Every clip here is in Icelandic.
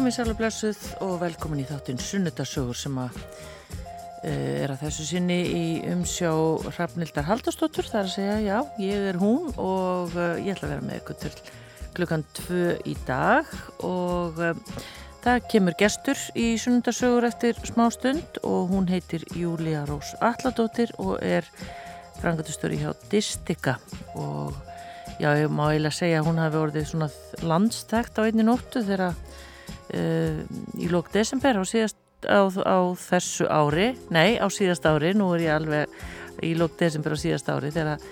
komið sæl og blessuð og velkomin í þáttinn Sunnudasögur sem að uh, er að þessu sinni í umsjá Hrafnildar Haldarsdóttur þar að segja já, ég er hún og uh, ég ætla að vera með ykkur til klukkan tvö í dag og uh, það kemur gestur í Sunnudasögur eftir smá stund og hún heitir Júlia Rós Alladóttir og er frangatustur í hjá Distika og já, ég má eiginlega segja að hún hafi orðið svona landstækt á einni nóttu þegar uh, í lók desember á, síðast, á, á þessu ári nei, á síðast ári, nú er ég alveg í lók desember á síðast ári þegar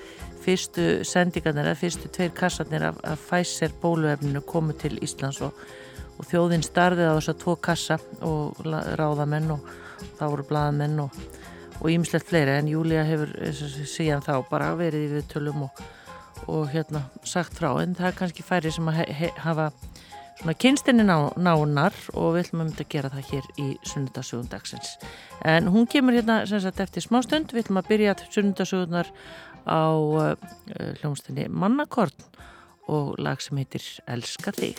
fyrstu sendingarnir eða fyrstu tveir kassarnir af, af Pfizer bóluefninu komu til Íslands og, og þjóðinn starfið á þess að tvo kassa og ráðamenn og þá voru bladamenn og ímislegt fleiri en Júlia hefur síðan þá bara verið í viðtölum og, og hérna sagt frá en það er kannski færi sem að he, he, hafa svona kynstinni ná, nánar og við ætlum að gera það hér í sunnudasögundagsins. En hún kemur hérna sem sagt eftir smá stund, við ætlum að byrja sunnudasögunar á uh, hljómsdunni Mannakorn og lag sem heitir Elska þig.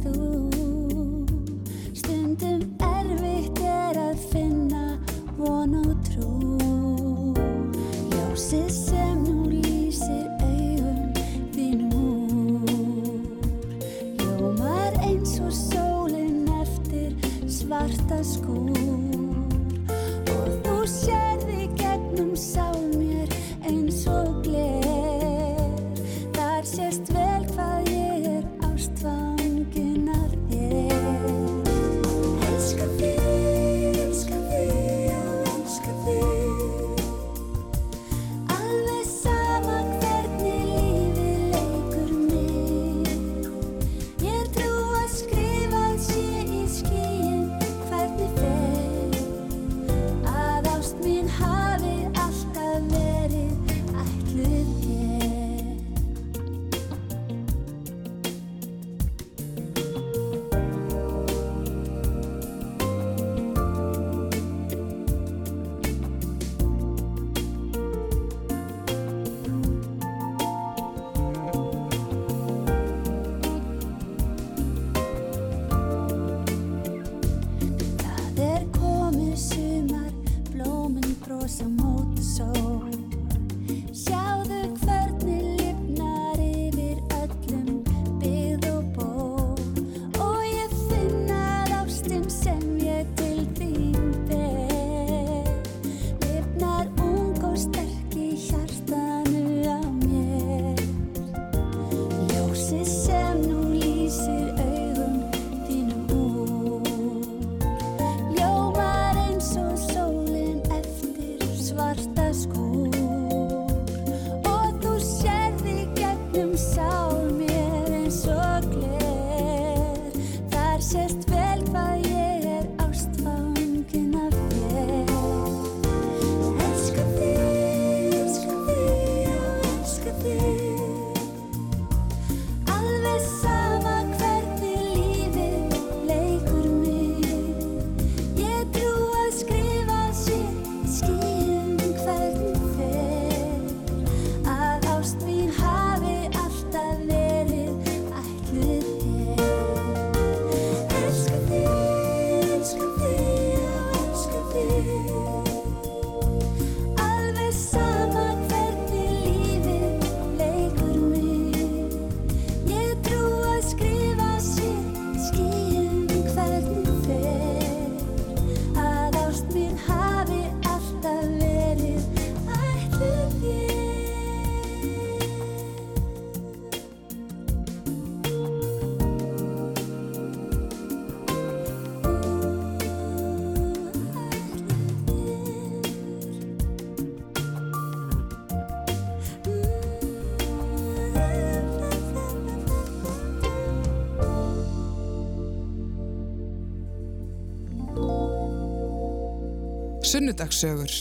Sunnudagssögur.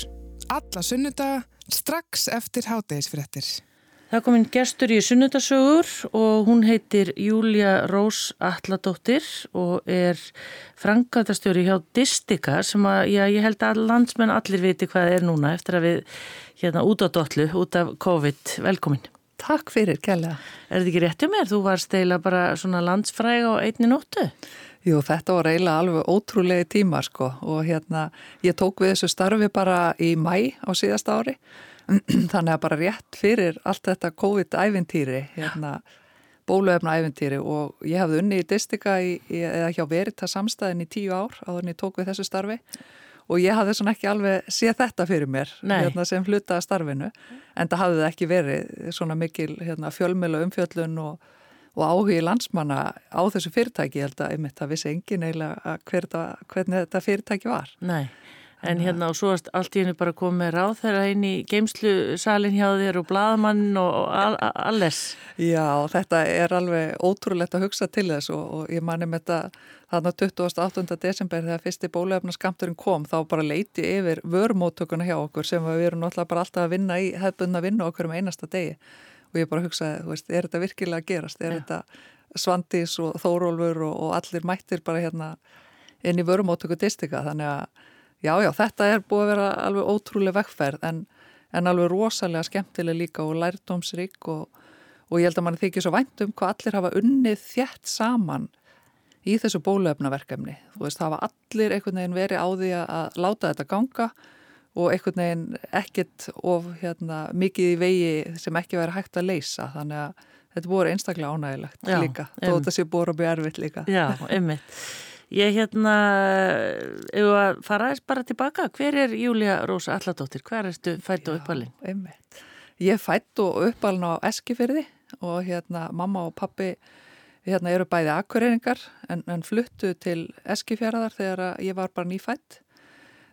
Alla sunnudaga strax eftir hátægisfrettir. Það kom inn gestur í Sunnudagssögur og hún heitir Júlia Rós Alladóttir og er frangatastjóri hjá Distika sem að já, ég held að landsmenn allir viti hvað er núna eftir að við hérna út á dollu, út af COVID. Velkomin. Takk fyrir, Kjella. Er þetta ekki rétt um mér? Þú varst eila bara svona landsfræg á einni nóttu? Jú, þetta var eiginlega alveg ótrúlega tíma sko og hérna ég tók við þessu starfi bara í mæ á síðasta ári. Þannig að bara rétt fyrir allt þetta COVID-æventýri hérna bóluefna-æventýri og ég hafði unni í Distika í, eða hjá Verita samstæðin í tíu ár á þannig tók við þessu starfi. Og ég hafði svona ekki alveg séð þetta fyrir mér hérna, sem hlutaða starfinu en það hafði ekki verið svona mikil hérna, fjölmjölu umfjöllun og og áhugi landsmanna á þessu fyrirtæki, held að einmitt að vissi engin eiginlega hvernig þetta fyrirtæki var. Nei, en hérna og svo allt í henni bara komið ráð þeirra inn í geimslu salin hjá þér og bladamann og alles. Já, þetta er alveg ótrúlegt að hugsa til þess og, og ég manni með þetta þarna 28. desember þegar fyrsti bólefnaskamturinn kom þá bara leiti yfir vörmóttökuna hjá okkur sem við erum náttúrulega bara alltaf að vinna í hefðbunna vinna okkur um einasta degi og ég bara hugsaði, þú veist, er þetta virkilega að gerast? Er Já. þetta Svandís og Þórólfur og, og allir mættir bara hérna inn í vörumóttöku distika þannig að já, já, þetta er búið að vera alveg ótrúlega vekkferð en, en alveg rosalega skemmtileg líka og lærdomsrík og, og ég held að mann þykir svo vænt um hvað allir hafa unnið þjætt saman í þessu bólöfnaverkefni. Þú veist, hafa allir einhvern veginn verið á því að láta þetta ganga og einhvern veginn ekkert of hérna, mikið í vegi sem ekki verið hægt að leysa. Þannig að þetta voru einstaklega ánægilegt Já, líka þó þetta sé búið að byrja erfitt líka. Já, einmitt. Ég hérna, ef að fara eins bara tilbaka, hver er Júlia Rósa Alladóttir, hver erstu fætt og uppalinn? Einmitt, ég fætt og uppalinn á Eskifyrði og hérna mamma og pappi hérna eru bæði akkureyringar en, en fluttu til Eskifjörðar þegar ég var bara nýfætt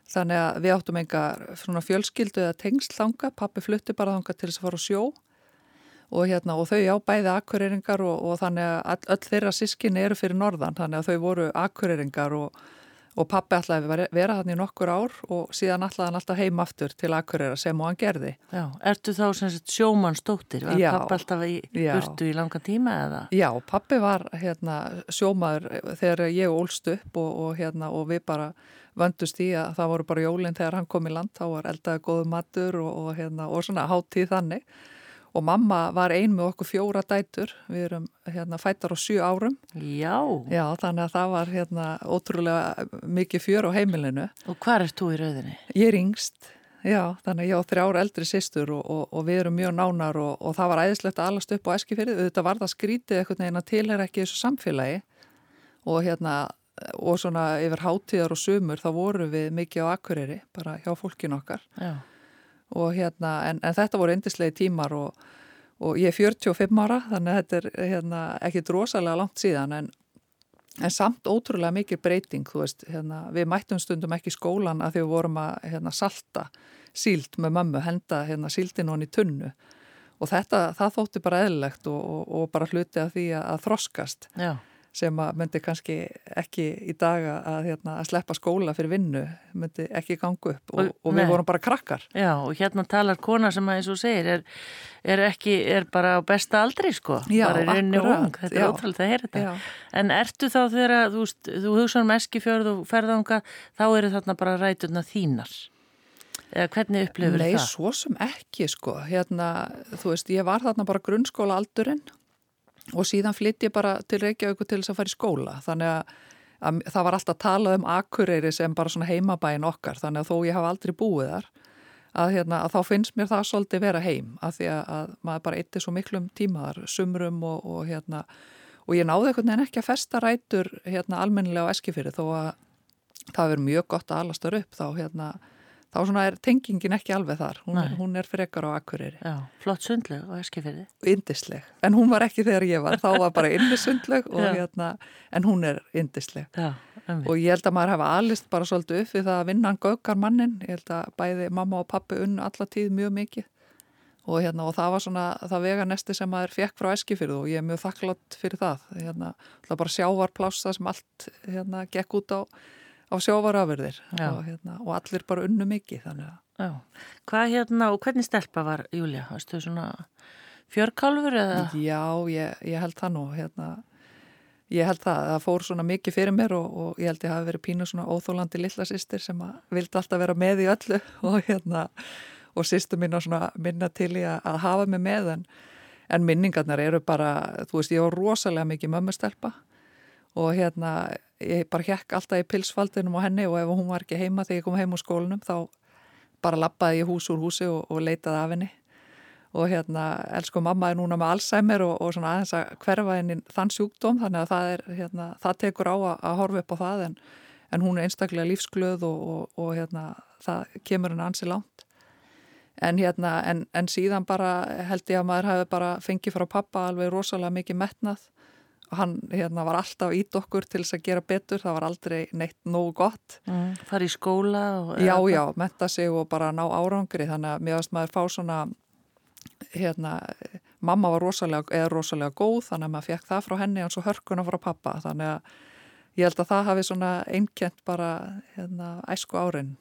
Þannig að við áttum engar fjölskyldu eða tengslanga, pappi flutti bara þanga til þess að fara á sjó og, hérna, og þau á bæði akkureringar og, og þannig að öll þeirra sískinni eru fyrir norðan þannig að þau voru akkureringar og, og pappi að vera hann í nokkur ár og síðan ætlaði hann alltaf heim aftur til akkurera sem og hann gerði. Já, ertu þá sjómannstóttir? Var já, pappi alltaf í burtu í langa tíma eða? Já, pappi var hérna, sjómaður þegar ég ólst upp og hérna, við bara vöndust í að það voru bara jólinn þegar hann kom í land, þá var eldaði góðu matur og, og, hérna, og svona háttíð þannig og mamma var ein með okkur fjóra dætur, við erum hérna, fættar á sjú árum. Já. Já, þannig að það var hérna ótrúlega mikið fjör á heimilinu. Og hvað er þú í rauðinni? Ég er yngst, já, þannig að ég á þrjár eldri sýstur og, og við erum mjög nánar og það var æðislegt að allast upp á eskifyrði, þetta var það skrítið eitthvað neina til er ekki þessu samfélagi og hérna og svona yfir hátíðar og sumur þá voru við mikið á akkurýri bara hjá fólkinu okkar. Já. og hérna en, en þetta voru endislegi tímar og, og ég er 45 ára þannig að þetta er hérna, ekki drosalega langt síðan en, en samt ótrúlega mikið breyting veist, hérna, við mættum stundum ekki skólan að því við vorum að hérna, salta síld með mömmu, henda hérna, síldin honni tunnu. Og þetta, það þótti bara eðlilegt og, og, og bara hluti að því að, að þroskast. Já sem að myndi kannski ekki í dag að, hérna, að sleppa skóla fyrir vinnu, myndi ekki gangu upp og, og við vorum bara krakkar. Já og hérna talar kona sem að eins og segir er, er ekki, er bara á besta aldri sko, Já, bara er inni ung, þetta er ótrúlega að heyra þetta. Já. En ertu þá þegar þú, þú hugsa um eskifjörð og ferðanga, þá eru þarna bara ræturna þínar? Eða hvernig upplifur Nei, það? Nei, svo sem ekki sko, hérna, þú veist, ég var þarna bara grunnskóla aldurinn og síðan flytt ég bara til Reykjavík til þess að fara í skóla. Þannig að, að það var alltaf talað um Akureyri sem bara svona heimabæin okkar. Þannig að þó ég hafa aldrei búið þar að, hérna, að þá finnst mér það svolítið vera heim. Að því að, að maður bara eittir svo miklum tímaðar, sumrum og, og hérna og ég náði einhvern veginn ekki að festa rætur hérna almennilega á eskifyrir þó að það verður mjög gott að alast þar upp þá hérna þá svona er tengingin ekki alveg þar. Hún, hún er frekar á akkurýri flott sundleg og eskifirði. Indisleg, en hún var ekki þegar ég var. Þá var bara indisundleg hérna, en hún er indisleg Já, og ég held að maður hefa alist bara svolítið upp við það að vinna hann gökar mannin ég held að bæði mamma og pappi unn allatíð mjög mikið. Og, hérna, og það var svona það vega nesti sem maður fekk frá eskifirðu og ég er mjög þakklátt fyrir það. Hérna, það bara sjávar plássa sem allt hérna, gekk út á á sjóvarafurðir og, hérna, og allir bara unnu mikið að. Hvað hérna og hvernig stelpa var Júlia? Varstu svona fjörkálfur eða? Já, ég, ég held það nú hérna, ég held það, það fór svona mikið fyrir mér og, og ég held ég hafi verið pínu svona óþólandi lillasýstir sem að vildi alltaf vera með í öllu og hérna og sýstu mín svona minna til í að, að hafa mig með en, en minningarnar eru bara, þú veist, ég var rosalega mikið mömmustelpa og hérna ég bara hekk alltaf í pilsfaldinum á henni og ef hún var ekki heima þegar ég kom heim úr skólinum þá bara lappaði ég hús úr húsi og, og leitaði af henni. Og hérna, elsku mamma er núna með Alzheimer og, og svona aðeins að hverfa henni þann sjúkdóm þannig að það er, hérna, það tekur á að, að horfa upp á það en, en hún er einstaklega lífsglöð og, og hérna, það kemur henni ansi langt. En hérna, en, en síðan bara held ég að maður hafi bara fengið frá pappa alveg rosalega mikið metnað hann hérna, var alltaf ít okkur til þess að gera betur, það var aldrei neitt nógu gott. Mm, Fari í skóla? Og, já, já, metta sig og bara ná árangri, þannig að mér varst maður fá svona, hérna, mamma var rosalega, eða rosalega góð, þannig að maður fekk það frá henni og hörkuna frá pappa, þannig að ég held að það hafi svona einkjent bara, hérna, æsku árin.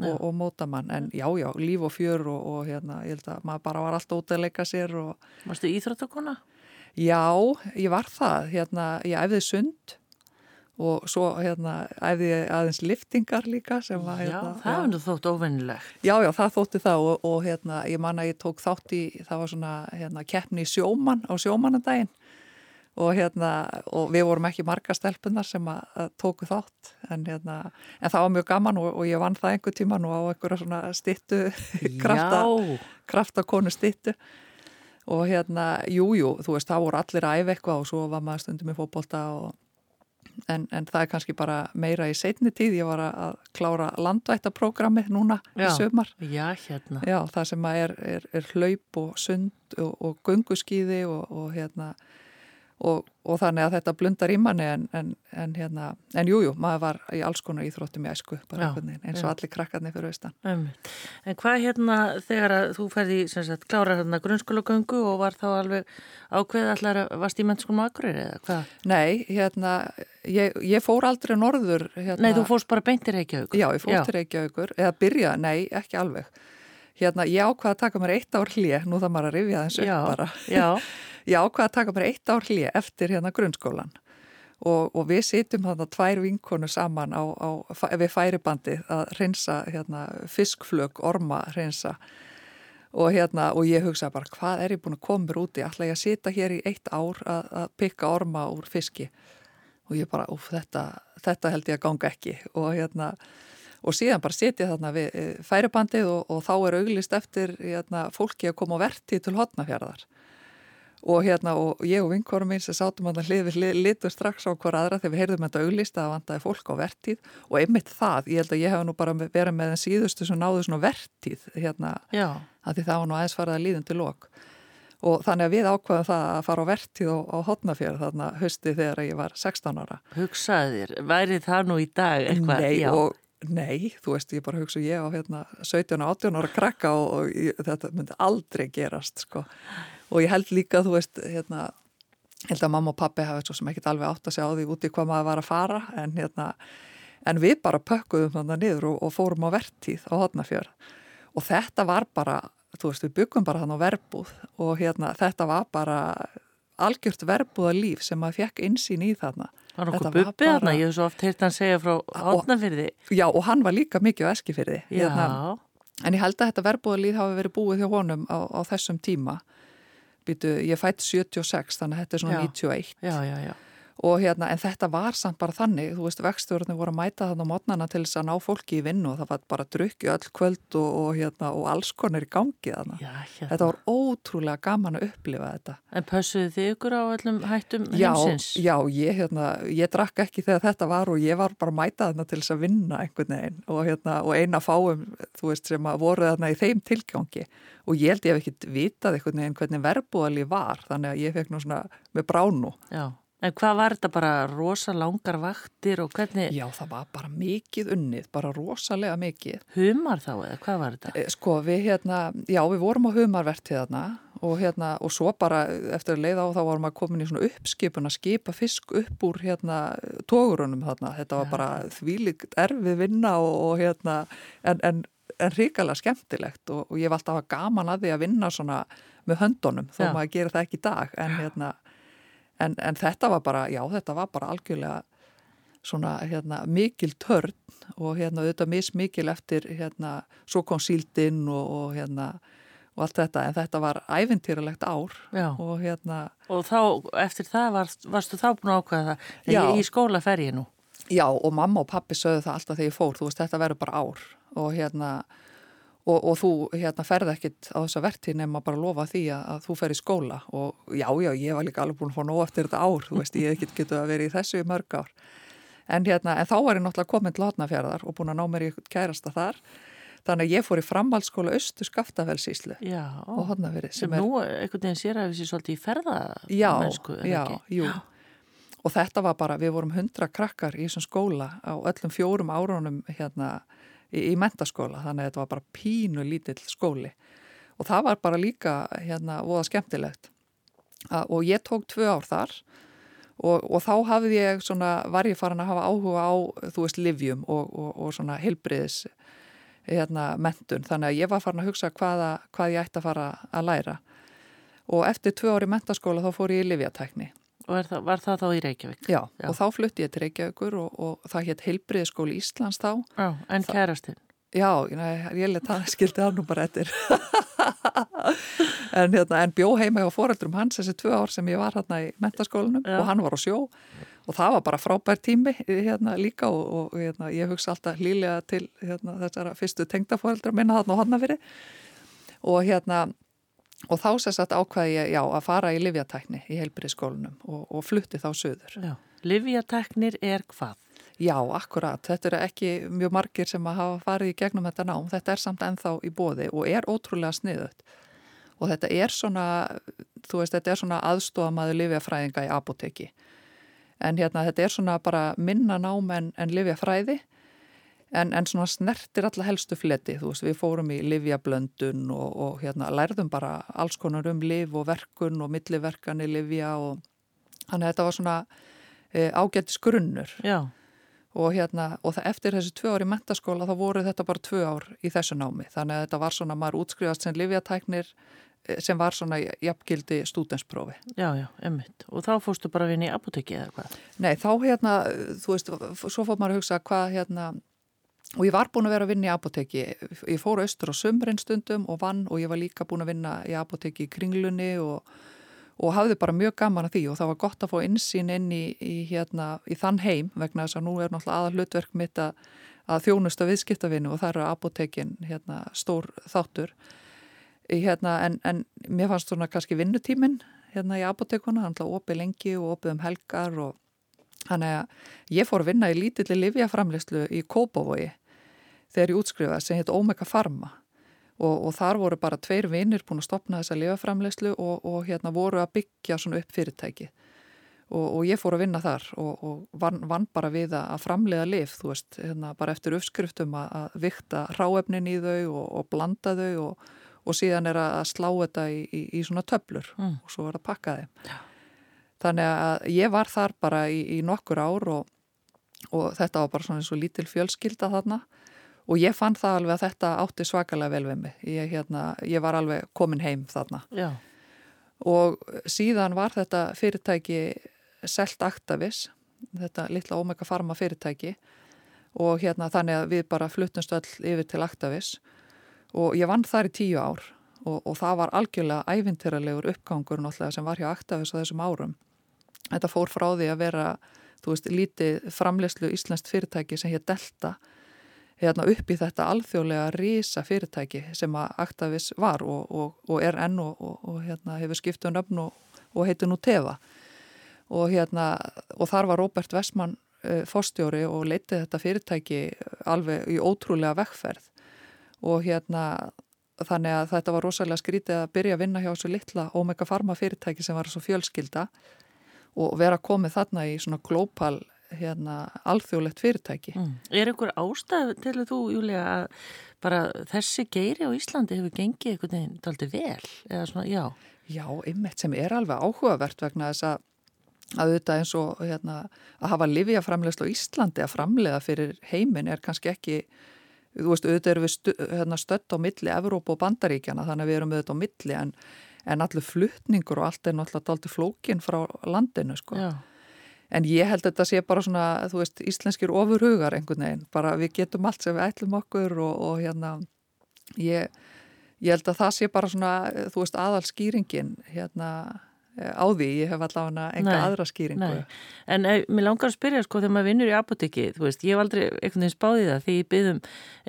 Og, og móta mann, en já, já, líf og fjör og, og hérna, ég held að maður bara var alltaf út að leika sér og... Varstu íþróttakona? Já, ég var það, hérna, ég æfði sund og svo hérna æfði ég aðeins liftingar líka sem var hérna. Já, það var nú þótt ofennilegt. Já, já, það þótti það og, og hérna, ég man að ég tók þátt í, það var svona hérna keppni í sjóman á sjómanandaginn og hérna, og við vorum ekki marga stelpunar sem að, að tóku þátt en hérna, en það var mjög gaman og, og ég vann það einhver tíman og á einhverja svona stittu krafta, krafta konu stittu og hérna, jújú, jú, þú veist, það voru allir að æfa eitthvað og svo var maður stundum í fókbólta en, en það er kannski bara meira í setni tíð, ég var að klára landvættaprogrammi núna já, í sömar. Já, hérna. Já, það sem er, er, er hlaup og sund og, og gunguskýði og, og hérna og, og þannig að þetta blundar í manni en, en, en hérna, en jújú, jú, maður var í alls konar íþróttum í æsku bara já, eins og já. allir krakkarnir fyrir austan. Um. En hvað hérna þegar að þú ferði sagt, klára hérna grunnskólagöngu og var þá alveg ákveð allar að varst í mennskunum akkurir eða hvað? Nei, hérna, ég, ég fór aldrei norður. Hérna, nei, þú fórst bara beintir Reykjavíkur? Já, ég fórst Reykjavíkur, eða byrja, nei, ekki alveg. Hérna, ég ákvaði að taka mér eitt ár hlið, nú það maður að rifja þessu upp bara. Já, ég ákvaði að taka mér eitt ár hlið eftir hérna grunnskólan og, og við sitjum þarna tvær vinkonu saman á, á, við færibandi að reynsa hérna, fiskflög, orma reynsa og, hérna, og ég hugsa bara hvað er ég búin að koma mér úti, ætla ég að sita hér í eitt ár að, að pikka orma úr fiski? Og ég bara, úf, þetta, þetta held ég að ganga ekki. Og hérna og síðan bara setja þarna við eh, færibandið og, og þá er auglist eftir hérna, fólki að koma á verti til hotnafjörðar og hérna og ég og vinkorum minn sem sátum að hlið við litur strax á hver aðra þegar við heyrðum þetta auglista að vandaði fólk á vertíð. Og einmitt það, ég held að ég hef nú bara verið með den síðustu sem náðu svona vertíð hérna, að því það var nú aðeins farið að líðum til lok. Og þannig að við ákvaðum það að fara á vertíð og á hotnafjörð þarna hösti þegar ég var 16 ára. Hugsaðir, væri það nú í dag eitthvað? Nei, og Nei, þú veist, ég bara hugsa ég á hérna 17-18 ára krakka og, og ég, þetta myndi aldrei gerast sko og ég held líka, þú veist, hérna, held að mamma og pappi hafa svo sem ekkit alveg átt að segja á því úti hvað maður var að fara en, hérna, en við bara pökkuðum þannig niður og, og fórum á vertíð á hotnafjörð og þetta var bara, þú veist, við byggum bara þannig á verbúð og hérna, þetta var bara algjört verbúða líf sem maður fekk insýn í þarna. Var nokkuð buppið þarna, ég hef svo oft heilt hann segja frá hotnafyrði. Já, og hann var líka mikið á eskifyrði. Hérna, en ég held að þetta verbúða líf hafi verið búið hjá honum á, á þessum tíma býtu, ég fætt 76 þannig að þetta er svona já. 91 já, já, já og hérna, en þetta var samt bara þannig, þú veist, vextjórnir voru að mæta þannig á mótnana til þess að ná fólki í vinnu og það var bara drukki öll kvöld og, og hérna, og alls konar í gangi þannig. Já, hérna. Þetta var ótrúlega gaman að upplifa þetta. En pössuðu þið ykkur á öllum hættum já, heimsins? Já, ég, hérna, ég drakk ekki þegar þetta var og ég var bara að mæta þarna til þess að vinna einhvern veginn og, hérna, og eina fáum, þú veist, sem að voru þarna í þeim tilgangi og ég held ég hef ekkert vitað einhvern veginn hvernig verbúðali var þannig að ég fekk nú svona með bránu Já En hvað var þetta bara rosa langar vaktir og hvernig? Já, það var bara mikið unnið, bara rosalega mikið. Humar þá eða hvað var þetta? E, sko, við hérna, já, við vorum á humarvertiðarna og hérna, og svo bara eftir að leiða á þá varum við komin í svona uppskipun að skipa fisk upp úr hérna tógurunum þarna. Þetta var bara þvílikt erfið vinna og, og hérna, en, en, en ríkala skemmtilegt og, og ég var alltaf gaman að því að vinna svona með höndunum þó já. maður gerir það ekki í dag, en hérna en, en þetta var bara, já þetta var bara algjörlega svona hérna, mikil törn og hérna auðvitað mismikil eftir hérna svo kom síldinn og, og hérna og allt þetta. En þetta var æfintýralegt ár já. og hérna og þá eftir það varst, varstu þá búin að ákvæða það? Ég í skóla fer ég nú. Já og mamma og pappi sögðu það alltaf þegar ég fór þú veist þetta verður bara ár. Og hérna Og, og þú hérna, ferði ekkit á þessa verti nema bara lofa því að, að þú fer í skóla og já, já, ég var líka alveg búin að fá nóg eftir þetta ár, þú veist, ég ekkit getið að vera í þessu í mörg ár. En, hérna, en þá var ég náttúrulega komin til hotnafjörðar og búin að ná mér í kærasta þar. Þannig að ég fór í framhaldsskóla Östu Skaftafellsíslu og hotnafjörði. Sem, sem er, nú einhvern veginn sér að séum svolítið í ferða já, mennsku, já, jú. Já. Og þetta var bara, við vorum hundra krakkar í þessum skóla á öllum fjórum árunum hérna í, í mentaskóla þannig að þetta var bara pínu lítill skóli. Og það var bara líka hérna voða skemmtilegt. Að, og ég tók tvö ár þar og, og þá hafði ég svona, var ég farin að hafa áhuga á þú veist livjum og, og, og svona heilbriðis hérna mentun þannig að ég var farin að hugsa hvaða, hvað ég ætti að fara að læra. Og eftir tvö ári mentaskóla þá fór ég í livjatækni Og það, var það þá í Reykjavík? Já, Já. og þá flutti ég til Reykjavíkur og, og það hétt Heilbriðskóli Íslands þá. Já, en kærastinn? Já, ég leti það, skildi það nú bara eftir. en, hérna, en bjó heima á foreldrum hans þessi tvö ár sem ég var hérna í mentaskólinum Já. og hann var á sjó og það var bara frábær tími hérna líka og, og hérna, ég hugsa alltaf hlýlega til hérna, þessara fyrstu tengdaforeldra minna þarna og hann að veri og hérna Og þá sérstætt ákvaði ég já, að fara í livjatækni í heilbyrðiskólunum og, og flutti þá söður. Já, livjatæknir er hvað? Já, akkurat. Þetta eru ekki mjög margir sem að hafa farið í gegnum þetta nám. Þetta er samt ennþá í bóði og er ótrúlega sniðut. Og þetta er svona, þú veist, þetta er svona aðstofamaður livjafræðinga í apoteki. En hérna, þetta er svona bara minna nám en, en livjafræði en, en svona snertir alla helstu fleti, þú veist, við fórum í livjablöndun og, og hérna lærðum bara alls konar um liv og verkun og milliverkan í livja og að þetta var svona e, ágættis grunnur Já. og hérna, og það, eftir þessi tvö ár í mentaskóla þá voru þetta bara tvö ár í þessu námi, þannig að þetta var svona, maður útskrifast sem livjatæknir e, sem var svona jafngildi stúdensprófi. Já, já, emmitt. Og þá fórstu bara að vinna í apotekki eða hvað? Nei, þá hérna, þú veist, svo fór maður að hugsa hvað hérna, og ég var búin að vera að vinna í apoteki ég fór austur á sömurinn stundum og vann og ég var líka búin að vinna í apoteki í kringlunni og, og hafði bara mjög gaman að því. Og það var gott að fá insýn inn í, í, hérna, í þann heim vegna þess að nú er náttúrulega aðal hlutverk mitt að, að þjónusta viðskiptavinnu og það eru apotekin hérna, stór þáttur. Hérna, en, en mér fannst svona kannski vinnutímin hérna í apotekuna, hann hlaði opið lengi og opið um helgar og Þannig að ég fór að vinna í lítilli livjaframleyslu í Kópavogi þegar ég útskrifaði sem heit Omega Pharma og, og þar voru bara tveir vinnir búin að stopna þessa livjaframleyslu og, og hérna voru að byggja svona upp fyrirtæki og, og ég fór að vinna þar og vann, vann bara við að framlega liv, þú veist, hérna bara eftir uppskriftum að, að vikta ráefnin í þau og blanda þau og síðan er að slá þetta í, í, í svona töblur mm. og svo er að pakka þeim. Já. Þannig að ég var þar bara í, í nokkur ár og, og þetta var bara svona eins og lítil fjölskylda þarna og ég fann það alveg að þetta átti svakalega vel við mig. Ég, hérna, ég var alveg komin heim þarna. Já. Og síðan var þetta fyrirtæki Selt Actavis, þetta litla Omega Pharma fyrirtæki og hérna þannig að við bara fluttumst öll yfir til Actavis og ég vann þar í tíu ár og, og það var algjörlega ævintýralegur uppgangur náttúrulega sem var hjá Actavis á þessum árum þetta fór frá því að vera þú veist, lítið framlegslu íslenskt fyrirtæki sem hér Delta hérna upp í þetta alþjóðlega rísa fyrirtæki sem að Actavis var og, og, og er enn og, og hérna, hefur skiptuð nöfn og heitir nú Teva. Hérna og þar var Robert Westman uh, fórstjóri og leitið þetta fyrirtæki alveg í ótrúlega vekkferð og hérna þannig að þetta var rosalega skrítið að byrja að vinna hjá þessu litla Omega Pharma fyrirtæki sem var svo fjölskylda og vera komið þarna í svona glópal hérna, alþjóðlegt fyrirtæki. Mm. Er einhver ástæð til þú, Júlia, að bara þessi geiri á Íslandi hefur gengið einhvern veginn daldi vel? Svona, já. Já, ymmert sem er alveg áhugavert vegna þess að að auðvitað eins og hérna, að hafa livjaframlegslu á Íslandi að framlega fyrir heiminn er kannski ekki þú veist, auðvitað eru við stu, hérna, stött á milli Evrópa og Bandaríkjana þannig að við erum auðvitað á milli en, en allir fluttningur og allt er náttúrulega aldrei flókin frá landinu sko. Já. En ég held að þetta sé bara svona, þú veist, íslenskir ofurhugar einhvern veginn, bara við getum allt sem við ætlum okkur og, og hérna, ég, ég held að það sé bara svona, þú veist, aðalskýringin hérna á því, ég hef allavega enga nei, aðra skýringu. Nei. En eh, mér langar að spyrja sko þegar maður vinnur í apotekki, þú veist, ég hef aldrei einhvern veginn spáðið það því ég byggðum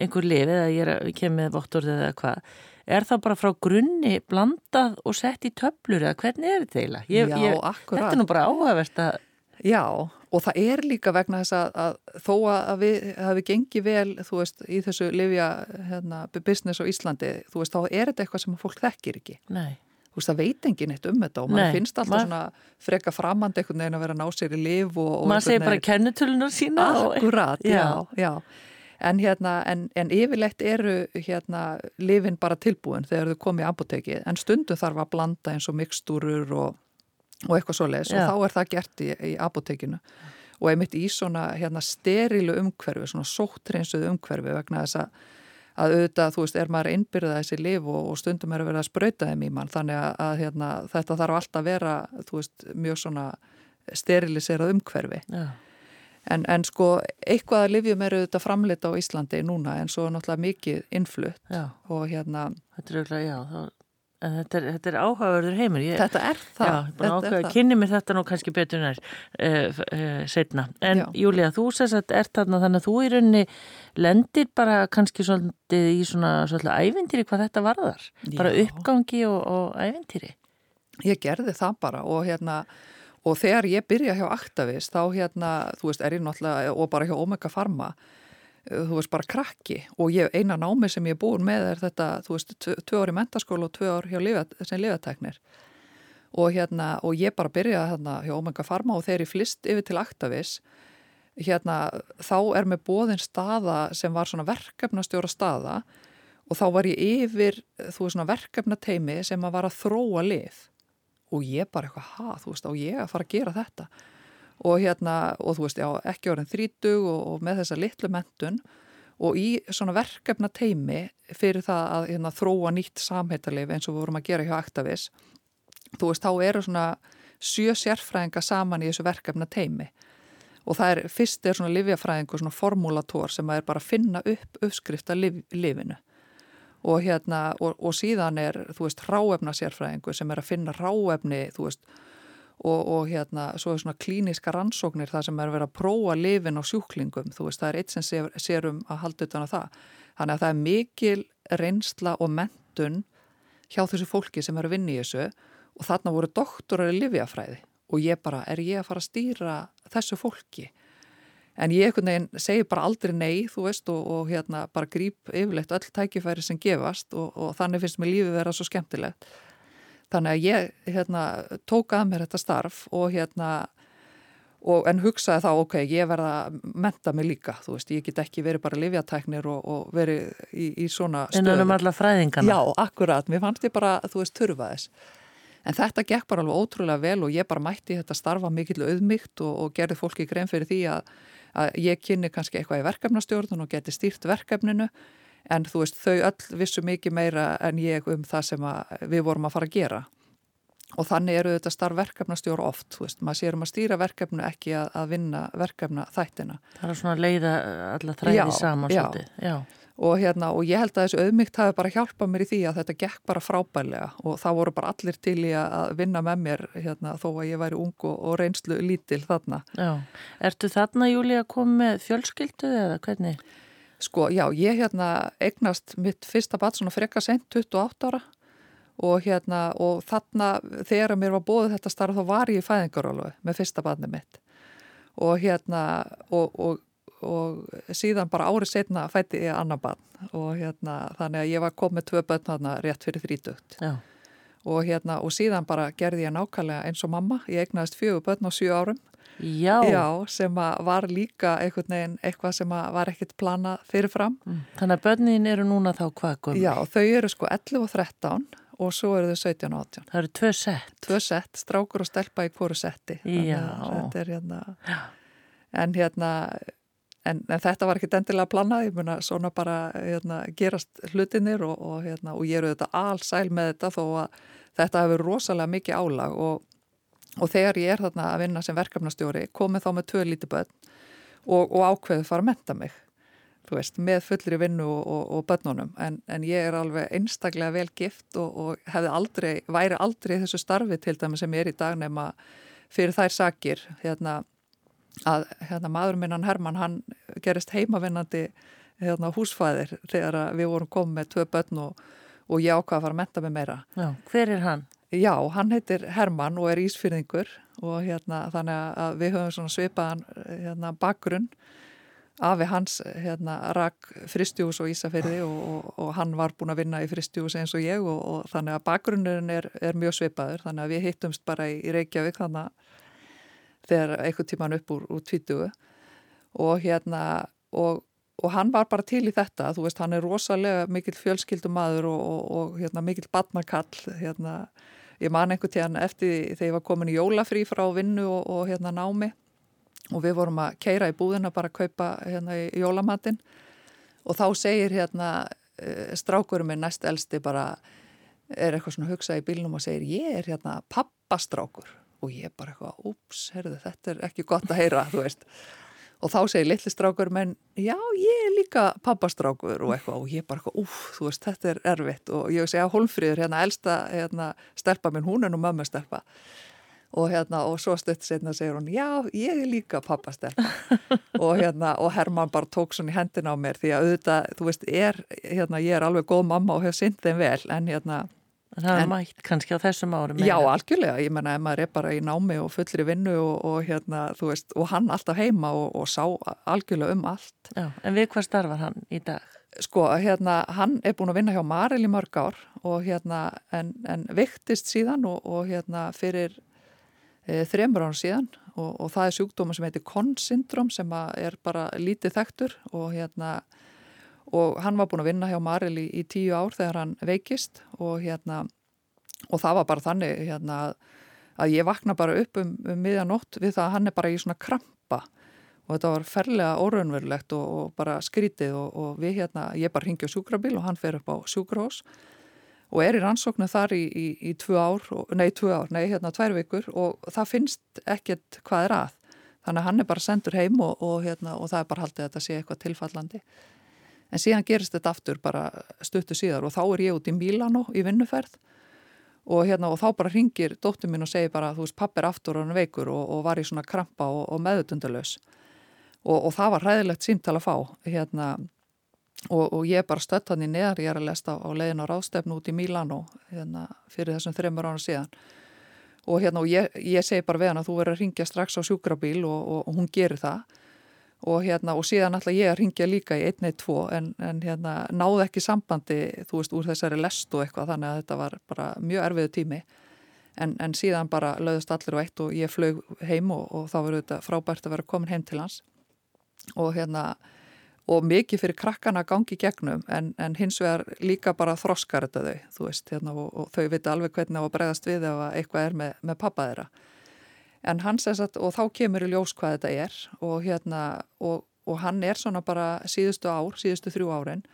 einhver lif eða ég, ég kem með vottorð eða hvað, er það bara frá grunni blandað og sett í töflur eða hvernig er þetta eiginlega? Ég, Já, akkurat. Þetta er nú bara áhugavert að... Já, og það er líka vegna þess að, að þó að við hafi gengið vel, þú veist, í þessu livja hérna, business á Íslandi, þú veist, þá er þetta eitthvað sem fólk þekkir ekki. Nei. Þú veist, það veit engin eitt um þetta og maður finnst alltaf mað... svona freka framand einhvern veginn að vera að ná sér í liv og... og maður segir bara kennutölunar sína Akkurat, og... já, já, já. En, hérna, en, en yfirleitt eru hérna, lifin bara tilbúin þegar þau komið í apotekið, en stundum þarf að blanda eins og mikstúrur og, og eitthvað svo leiðis og þá er það gert í, í apotekinu og einmitt í svona hérna, sterilu umhverfi, svona sóttreinsuðu umhverfi vegna þess að að auðvitað, þú veist, er maður innbyrðað þessi liv og, og stundum er að vera að spröyta þeim í mann. Þannig að, að hérna, þetta þarf alltaf að vera, þú veist, mjög svona steriliserað umhverfi. En, en sko eitthvað að livjum eru auðvitað framleita á Íslandi núna en svo er náttúrulega mikið innflutt já. og hérna Þetta er auðvitað, já, þá þetta er, þetta er áhugaverður heimur. Ég, þetta er það. Já, ég er búin að áhuga að kynni mér þetta nú kannski betur nær uh, uh, setna. En já. Júlia, þú sérst að er þarna þannig að þú í rauninni lendir bara kannski svolítið í svona svolítið ævintýri hvað þetta varðar. Já. Bara uppgangi og, og ævintýri. Ég gerði það bara og hérna og þegar ég byrja hjá Aktavis þá hérna, þú veist, er ég náttúrulega og bara hjá Omega Pharma Eh, þú veist, bara krakki og ég, eina námi sem ég er búin með er þetta, þú veist, tvö ár í mentaskóla og tvö ár lifa, sem lifateknir og hérna, og ég bara byrjaði hérna hjá Omega Pharma og ég flist yfir til Actavis hérna, þá er með bóðin staða sem var svona verkefnastjóra staða og þá var ég yfir, þú veist, svona verkefnateimi sem að var að þróa lið og ég bara eitthvað, ha, þú veist, á ég að fara að gera þetta og hérna, og þú veist, já, ekki orðin þrítug og, og með þessa litlu mentun og í svona verkefna teimi fyrir það að hérna, þróa nýtt samhættarleif eins og við vorum að gera hjá Actavis, þú veist, þá eru svona sjö sérfræðinga saman í þessu verkefna teimi og það er, fyrst er svona livjafræðingu, svona formulator sem að er bara að finna upp uppskrifta liv, livinu og hérna, og, og síðan er, þú veist, ráefna sérfræðingu sem er að finna ráefni, þú veist, og, og hérna svo er svona klíniska rannsóknir það sem er verið að prófa lifin á sjúklingum. Þú veist það er eitt sem sér, sér um að halda utan að það. Þannig að það er mikil reynsla og mentun hjá þessu fólki sem er að vinna í þessu og þarna voru doktorar í livjafræði og ég bara er ég að fara að stýra þessu fólki? En ég segi bara aldrei nei þú veist og, og hérna bara grýp yfirleitt öll tækifæri sem gefast og, og þannig finnst mér lífi vera svo skemmtilegt Þannig að ég hérna, tók að mér þetta starf og hérna og, en hugsaði þá, ok, ég verða að menta mig líka, þú veist, ég get ekki verið bara livjatæknir og, og verið í, í svona stöðu. En er allar fræðingana. Já, akkurat, mér fannst ég bara, þú veist, þurfa þess. En þetta gekk bara alveg ótrúlega vel og ég bara mætti þetta starfa mikill auðmygt og, og gerði fólki grein fyrir því að, að ég kynni kannski eitthvað í verkefnastjórnun og geti stýrt verkefninu en þú veist þau öll vissu mikið meira en ég um það sem við vorum að fara að gera og þannig eru þetta starf verkefnastjóru oft, veist, maður sér um að stýra verkefnu ekki að, að vinna verkefna þættina. Það er svona að leiða alla þræði saman já. já. Og, hérna, og ég held að þessu auðmygt hafi bara hjálpað mér í því að þetta gekk bara frábælega og það voru bara allir til í að vinna með mér hérna, þó að ég væri ung og, og reynslu lítil þarna. Já, ertu þarna Júli að koma með fjölskyldu eða hvernig? Sko, já, ég hérna eignast mitt fyrsta bat svona frekka sent, 28 ára. Og hérna og þarna þegar mér var bóðið þetta starf þá var ég í fæðingarólu með fyrsta batni mitt. Og hérna og, og, og síðan bara árið setna fætti ég annan batn og hérna þannig að ég var komið tvö batn þarna rétt fyrir þrítugt. Já og hérna og síðan bara gerði ég nákvæmlega eins og mamma, ég eignaðist fjögur börn á sjú árum Já. Já, sem var líka einhvern veginn eitthvað sem var ekkert planað fyrirfram. Mm. Þannig að börnin eru núna þá hvað gömur? Já, þau eru sko 11 og 13 og svo eru þau 17 og 18. Það eru tvö sett? Tvö sett, strákur og stelpa í hverju setti. Já. Þetta er hérna, en hérna, en, en þetta var ekkert endilega planað, ég mun að svona bara hérna, gerast hlutinir og, og, hérna, og ég eru þetta allsæl með þetta þó að þetta hefur rosalega mikið álag. Og og þegar ég er þarna að vinna sem verkefnastjóri komið þá með tvö líti börn og, ákveðu fara að menta mig veist, með fullri vinnu og börnunum. En, en ég er alveg einstaklega vel gift og hefði aldrei, væri aldrei þessu starfi til dæmi sem ég er í dag nema fyrir þær sakir hérna, að hérna, maður minnan Herman hann gerist heimavinnandi hérna, húsfæðir þegar við vorum komið með tvö börn og ég ákvaði að fara að menta mig meira Já, hver er hann? Já, hann heitir Herman og er ísfyrðingur og hérna þannig að við höfum svipaðan hérna, bakgrunn afi hans hérna rak fristjús og Ísafyrði og, og, og hann var búin að vinna í fristjús eins og ég og, og þannig að bakgrunnurinn er, er mjög svipaður þannig að við hittumst bara í, í Reykjavík þannig að þegar einhvern tíman upp úr, úr tvítugu. Og hérna og og hann var bara til í þetta, þú veist, hann er rosalega mikill fjölskyldumadur og, og, og hérna, mikill badnakall hérna, ég man einhvern tíðan eftir þegar ég var komin í jólafrí frá vinnu og, hérna námi. Og við vorum að keira í búðina bara að kaupa hérna í jólamatinn. Og þá segir hérna eh, strákurum minn næst elsti bara er eitthvað svona hugsað í bílnum og segir ég er hérna pappastrákur og ég bara eitthvað, úps, herðu þetta er ekki gott að heyra, þú veist. Og þá segir litlistrákur menn já ég er líka pappastrákur og eitthvað. Og ég bara eitthvað úf þú veist þetta er erfitt. Og ég segja Holmfríður hérna elsta hérna, stelpa minn hún er nú mömmu stelpa og hérna og svo stutt setna segir hún já ég er líka pappastelpa. Og hérna og Herman bara tók svona í hendina á mér því að auðvitað þú veist er hérna ég er alveg góð mamma og hef synd þeim vel en hérna það er mætt kannski á þessum árum. Já, algjörlega. Ég menna, ef maður er bara í námi og fullri vinnu og, og hérna, þú veist, og hann alltaf heima og, og sá algjörlega um allt. Já, en við hvað starfar hann í dag? Sko, hérna, hann er búin að vinna hjá Maril í mörg ár og hérna, en, en viktist síðan og, og hérna fyrir e, þremur án síðan og það er sjúkdóma sem heitir Conn-syndrom sem er bara lítið þektur og hérna, og hann var búin að vinna hjá Maril í, í tíu ár þegar hann veikist og hérna og það var bara þannig hérna að ég vakna bara upp um, um miðjanótt við það að hann er bara í svona krampa og þetta var ferlega óraunverulegt og, og bara skrítið og, og við hérna, ég bara ringi á sjúkrabíl og hann fer upp á sjúkrahós og er í rannsóknu þar í, í, í tvö ár, nei tvö ár, nei hérna tvær vikur og það finnst ekkert hvað er að. Þannig að hann er bara sendur heim og, og hérna og það er bara haldið að þetta sé eitthvað tilfallandi en síðan gerist þetta aftur bara stuttu síðar og þá er ég út í Mílano í vinnuferð og, hérna, og þá bara ringir dóttur mín og segir bara þú veist pappir aftur og hann veikur og, og var í svona krampa og, og meðutundalös og það var ræðilegt símtal að fá hérna, og ég er bara stött hann í neðar, ég er að lesta á leiðin á ráðstefnu út í Mílano hérna, fyrir þessum þreymur ára síðan. Og hérna og ég, ég segi bara við hann að þú verður að ringja strax á sjúkrabíl og hún gerir það og hérna og síðan ætla ég að ringja líka í 112 en, en hérna náðu ekki sambandi þú veist úr þessari lest og eitthvað þannig að þetta var bara mjög erfiðu tími. En, en síðan bara löðust allir og eitt og ég flög heim og, og þá verður þetta frábært að vera komin heim til hans. Og hérna og mikið fyrir krakkana gangi gegnum en, en hins vegar líka bara þroskar þetta þau þú veist hérna og, og þau vita alveg hvernig á að bregðast við ef eitthvað er með, með pappa þeirra en hans er satt og þá kemur í ljós hvað þetta er og hérna og, og hann er svona bara síðustu ár, síðustu þrjú árin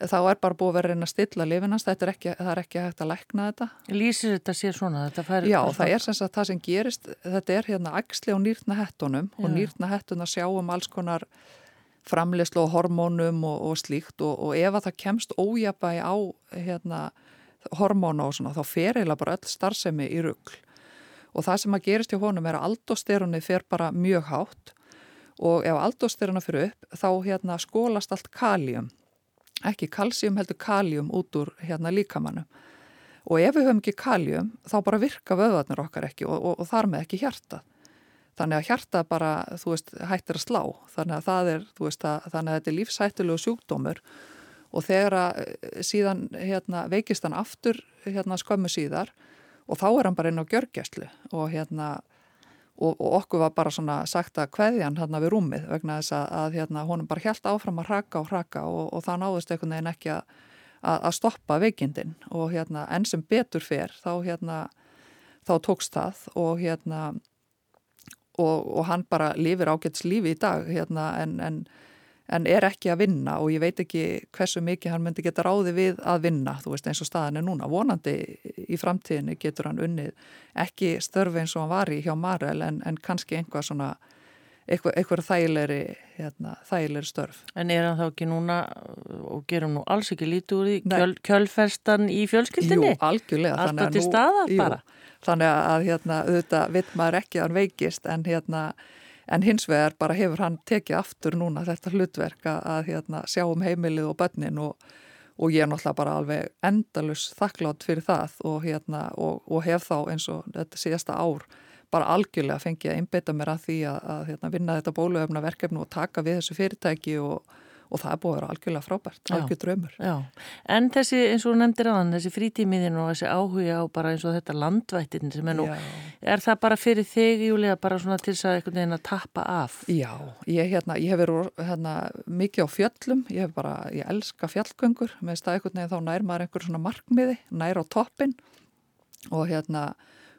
þá er bara búið að vera reyna að stilla þetta er ekki, það er ekki hægt að lækna þetta. Lýsir þetta sér svona? Þetta Já, það er sem sagt það sem gerist, þetta er hérna axli á nýrtna hettunum Já. og nýrtna hettuna sjáum alls konar framleyslu og hormónum og, og slíkt og, og ef að það kemst ójabægi á hérna hormónu og svona, þá fer eiginlega bara öll starfsemi í ruggl og það sem að gerist hjá honum er að aldosteroni fer bara mjög hátt. Og ef aldosterona fyrir upp þá hérna skólast allt kaljum ekki kalsjum heldur kaljum út úr hérna líkamannu og ef við höfum ekki kaljum þá bara virka vöðvarnir okkar ekki og, og, og þar með ekki hjarta. Þannig að hjarta bara, þú veist, hættir að slá. Þannig að það er, þú veist, að, þannig að þetta er lífsættilegu sjúkdómur. Og þegar að eh, síðan hérna, veikist hann aftur hérna, skömmu síðar og þá er hann bara inn á gjörgjæslu og hérna og, og okkur var bara svona sagt að hverjan hérna við rúmið vegna þess að, að hérna, honum bara helt áfram að raka og raka og, og það náðist einhvern veginn ekki að, að stoppa veikindin. Og hérna enn sem betur fer þá hérna þá tókst það og hérna og, og hann bara lifir ágæts lífi í dag hérna en, en en er ekki að vinna og ég veit ekki hversu mikið hann myndi geta ráði við að vinna, þú veist eins og staðan er núna. Vonandi í framtíðinu getur hann unnið ekki störfi eins og hann var í hjá Marel en, en kannski einhvað svona, eitthvað, eitthvað þægilegri, hérna, þægilegri störf. En er hann þá ekki núna og gerum nú alls ekki lítið úr því kjöl, kjölferstan í fjölskyldinni? Jú, algjörlega. Alltaf til staðar bara? Jú, þannig að hérna, auðvitað vitt maður ekki að hann veikist en hérna En hins vegar bara hefur hann tekið aftur núna þetta hlutverk að hérna, sjá um heimilið og börnin og, og ég er náttúrulega bara alveg endalus þakklátt fyrir það og, hérna, og, og hef þá eins og þetta síðasta ár bara algjörlega fengið að einbeita mér að því að, að hérna, vinna þetta bóluöfna verkefnu og taka við þessu fyrirtæki og og það er búið að vera algjörlega frábært, algjör dröymur. Já, en þessi eins og nefndir aðan, þessi frítímiðin og þessi áhuga á bara eins og þetta landvættin sem er nú, er það bara fyrir þig Júlia bara svona til þess að einhvern veginn að tappa af? Já, ég, hérna, ég hef verið hérna, mikið á fjöllum, ég hef bara, ég elska fjallgöngur, með stað einhvern veginn þá nær maður einhver svona markmiði, nær á toppin og hérna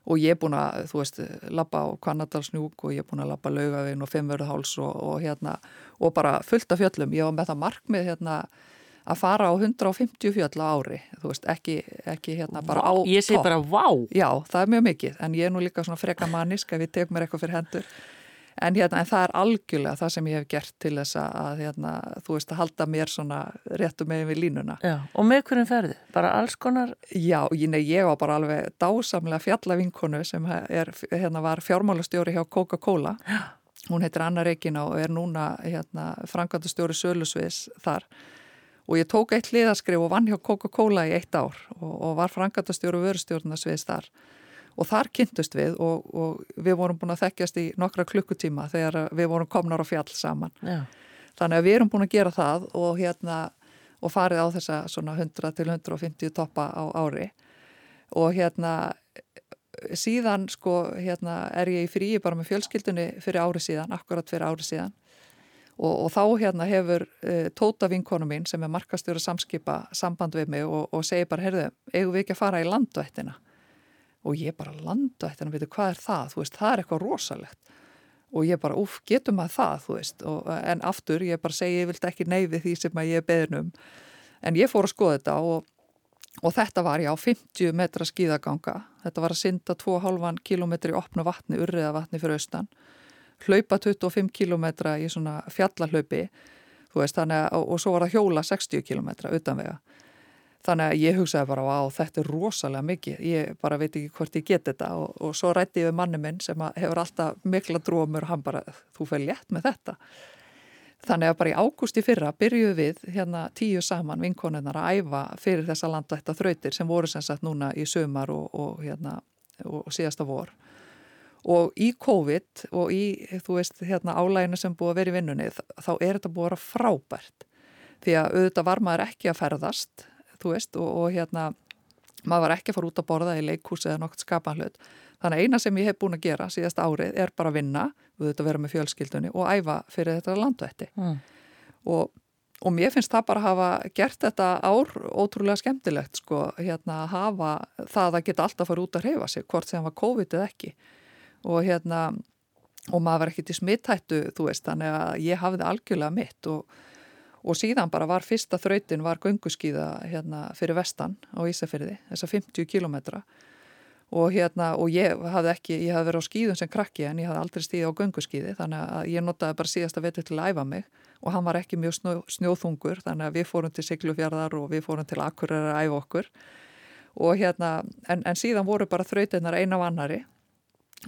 og ég er búin að, þú veist, lappa á Kvanadalsnjúk og ég er búin að lappa laugavinn og Fimmverðháls og, og hérna og bara fullt af fjöllum, ég var með það markmið hérna að fara á 150 fjöll á ári, þú veist, ekki, ekki hérna bara á topp. Ég segi bara vá! Já, það er mjög mikið, en ég er nú líka svona freka mannisk að við tegum mér eitthvað fyrir hendur En, hérna, en það er algjörlega það sem ég hef gert til þess að, hérna, þú veist, að halda mér svona réttu megin við línuna. Já, og með hverjum ferði? Bara alls konar? Já, ég, nei, ég var bara alveg dásamlega fjallavinkonu sem er, hérna, var fjármálastjóri hjá Coca-Cola. Hún heitir Anna Reykjina og er núna hérna, frangandastjóri Sölusviðs þar. Og ég tók eitt liðaskrif og vann hjá Coca-Cola í eitt ár og, og var frangandastjóri vörustjórnarsviðs þar og þar kynntust við og, og við vorum búin að þekkjast í nokkra klukkutíma þegar við vorum komnar á fjall saman. Já. Þannig að við erum búin að gera það og, hérna, og farið á þessa 100 til 150 toppa á ári og hérna síðan sko hérna er ég í fríi bara með fjölskyldunni fyrir ári síðan, akkurat fyrir ári síðan og, og þá hérna hefur e, Tóta vinkonu mín sem er markastjóra samskipa samband við mig og, og segir bara, heyrðu, eigum við ekki að fara í landuættina og ég bara landa eftir að vita hvað er það, þú veist, það er eitthvað rosalegt. Og ég bara, uff, getur maður það, þú veist, og, en aftur ég bara segi, ég vilt ekki neyfi því sem ég er beðnum, en ég fór að skoða þetta og, og þetta var já 50 metra skíðaganga, þetta var að synda 2,5 km í opna vatni, urriða vatni fyrir austan, hlaupa 25 km í svona fjallahlaupi, þú veist, þannig að, og svo var það hjóla 60 km utanvega Þannig að ég hugsaði bara á þetta er rosalega mikið, ég bara veit ekki hvort ég get þetta og, og svo rætti ég við manni minn sem hefur alltaf mikla drómur og hann bara, þú fyrir létt með þetta. Þannig að bara í ágústi fyrra byrjuðu við hérna tíu saman vinkonunnar að æfa fyrir þessa landvætta þrautir sem voru sem sagt núna í sömar og, og, hérna, og síðasta vor. Og í COVID og í, þú veist, hérna álæginu sem búið að vera í vinnunni þá er þetta búið að vera frábært. Því að auðvitað var maður ekki að ferðast þú veist, og, og hérna maður var ekki að fara út að borða í leikhús eða nokt skapanhlut. Þannig að eina sem ég hef búin að gera síðast árið er bara að vinna, við höfum að vera með fjölskyldunni og æfa fyrir þetta landvætti. Mm. Og, og mér finnst það bara að hafa gert þetta ár ótrúlega skemmtilegt, sko, hérna að hafa það að geta alltaf að fara út að reyfa sig, hvort sem var COVID eða ekki. Og hérna, og maður var ekkit í smittættu, þú veist, þannig að ég hafði algjörlega mitt og og síðan bara var fyrsta þrautin var gönguskíða hérna fyrir vestan á Ísafyrði, þessa 50 kilometra og hérna og ég hafði ekki, ég hafði verið á skíðum sem krakki en ég hafði aldrei stíði á gönguskíði þannig að ég notaði bara síðasta vetið til að æfa mig. Og hann var ekki mjög snjó, snjóþungur þannig að við fórum til Siglufjörðar og við fórum til Akureyrar að æfa okkur. Og hérna, en, en síðan voru bara þrautinnar eina af annari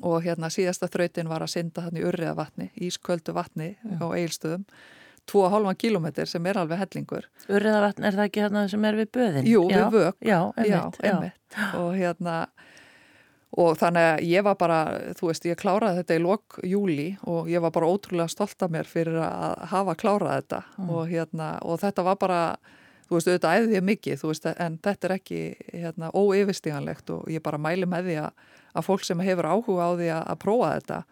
og hérna síðasta þrautin var að synda hann í urriða vatni, ísköldu vatni á eilstöðum 2,5 km sem er alveg hellingur. Urriðavatn er það ekki hérna sem er við böðin? Jú, já, við vög. Já, einmitt. Já, einmitt. Og hérna, og þannig að ég var bara, þú veist, ég kláraði þetta í lok júli og ég var bara ótrúlega stolt af mér fyrir að hafa klárað þetta mm. og hérna, og þetta var bara, þú veist, auðvitað æði ég mikið, þú veist, en þetta er ekki hérna, óyfirstíganlegt og ég bara mæli með því að, að fólk sem hefur áhuga á því að, að prófa þetta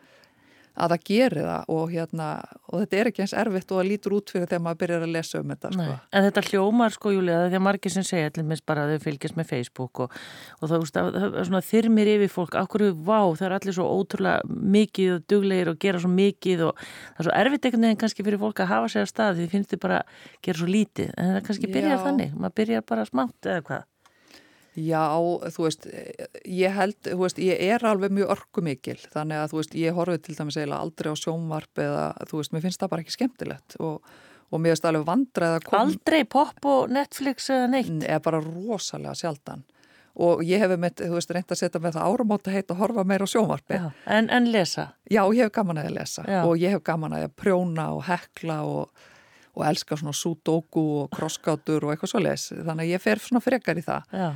að það gerir það og, hérna, og þetta er ekki eins erfitt og það lítur út fyrir þegar maður byrjar að lesa um þetta. Sko. En þetta hljómar sko, Júlia, það er margir sem segja allir minnst bara að þau fylgjast með Facebook og, og það, það er svona þyrmir yfir fólk, ákveðu, vá, það er allir svo ótrúlega mikið og duglegir og gera svo mikið og það er svo erfitt einhvern veginn kannski fyrir fólk að hafa sér að stað því þið finnst þið bara að gera svo lítið, en það kannski byrjar Já. þannig, maður byrjar bara smátt eða hvað. Já, þú veist, ég held, þú veist, ég er alveg mjög örkumikil, þannig að, þú veist, ég horfið til dæmis eiginlega aldrei á sjónvarp eða, þú veist, mér finnst það bara ekki skemmtilegt og, og mér finnst alveg vandrað að koma... Aldrei pop og Netflix eða neitt? Eða bara rosalega sjaldan og ég hef með, þú veist, reynd að setja með það áramóta heit og horfa meira á sjónvarpi. Já, en, en lesa? Já, ég hef gaman að lesa Já. og ég hef gaman að prjóna og hekla og og elska svona sudoku og krosskátur og eitthvað svo les, þannig að ég fer svona frekar í það. Já.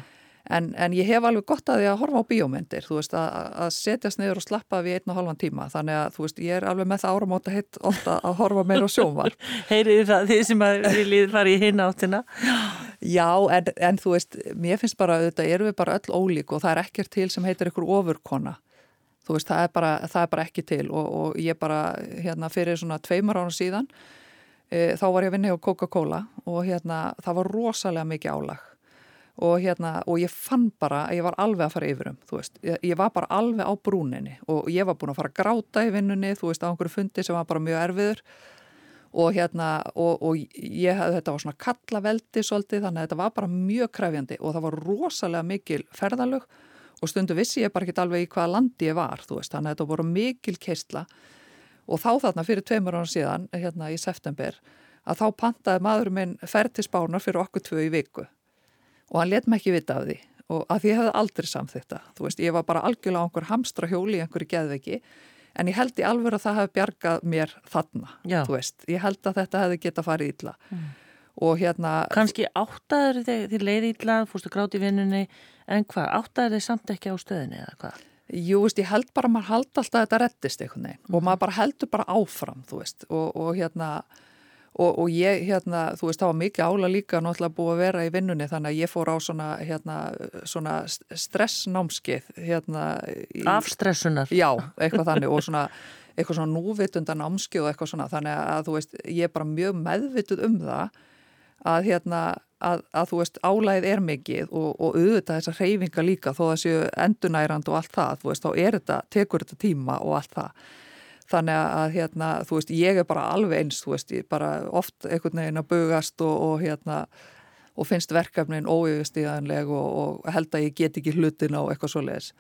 En, en ég hef alveg gott að því að horfa á bíómyndir, þú veist, að, að setjast niður og slappa við einn og halvan tíma. Þannig að, þú veist, ég er alveg með það áramóta heitt ofta að horfa meira á sjónvar. Heyriði það því sem að viljið fara í hinn áttina? Já, en, en þú veist, mér finnst bara, þetta eru við bara öll ólík og það er ekkert til sem heitir ykkur ofurkona. Þú veist, það er bara, það er bara ekki til og, og ég bara, hérna, fyrir svona tveimur ára síðan, e, þá var ég að vinna hjá Coca-Cola og hérna, það var rosalega mikið álag og hérna og ég fann bara að ég var alveg að fara yfirum þú veist, ég, ég var bara alveg á brúninni og ég var búin að fara að gráta í vinnunni þú veist, á einhverju fundi sem var bara mjög erfiður. Og hérna og, og ég, þetta var svona kallaveldi svolítið, þannig að þetta var bara mjög kræfjandi og það var rosalega mikil ferðalög. Og stundu vissi ég bara ekki alveg í hvaða landi ég var, þú veist, þannig að þetta voru mikil keistla og þá þarna fyrir tveimur ára síðan, hérna í september að þá pantaði maður minn ferð til spánar fyrir okkur tvö í viku og hann let mér ekki vita af því og að því ég hefði aldrei samþýtta þú veist, ég var bara algjörlega á einhver hamstra hjóli í einhverju geðveiki, en ég held í alveg að það hefði bjargað mér þarna Já. þú veist, ég held að þetta hefði geta farið ítla mm. og hérna Kanski áttaður þig til leið ítla fórstu gráti vinnunni, en hvað áttaður þig samt ekki á stöðinni eða hvað? Jú, veist, ég held bara að maður held alltaf að þetta rettist eitthvað mm. og maður bara heldur bara áfram, þú veist og, og hérna Og, og ég, hérna, þú veist, það var mikið ála líka náttúrulega búið að vera í vinnunni þannig að ég fór á svona, hérna, svona stressnámskið, hérna. Í, Afstressunar. Já, eitthvað þannig og svona, eitthvað svona núvitundan námskið og eitthvað svona þannig að þú veist, ég er bara mjög meðvituð um það að hérna, að, að þú veist, álæðið er mikið og, og auðvitað þessar reyfinga líka þó að séu endunærand og allt það, þú veist, þá er þetta, tekur þetta tíma og allt það þannig að hérna, þú veist, ég er bara alveg eins, þú veist, ég bara oft einhvern veginn að bugast og, og hérna og finnst verkefnin óyfistíðanleg og, og held að ég get ekki hlutin á eitthvað svo leiðis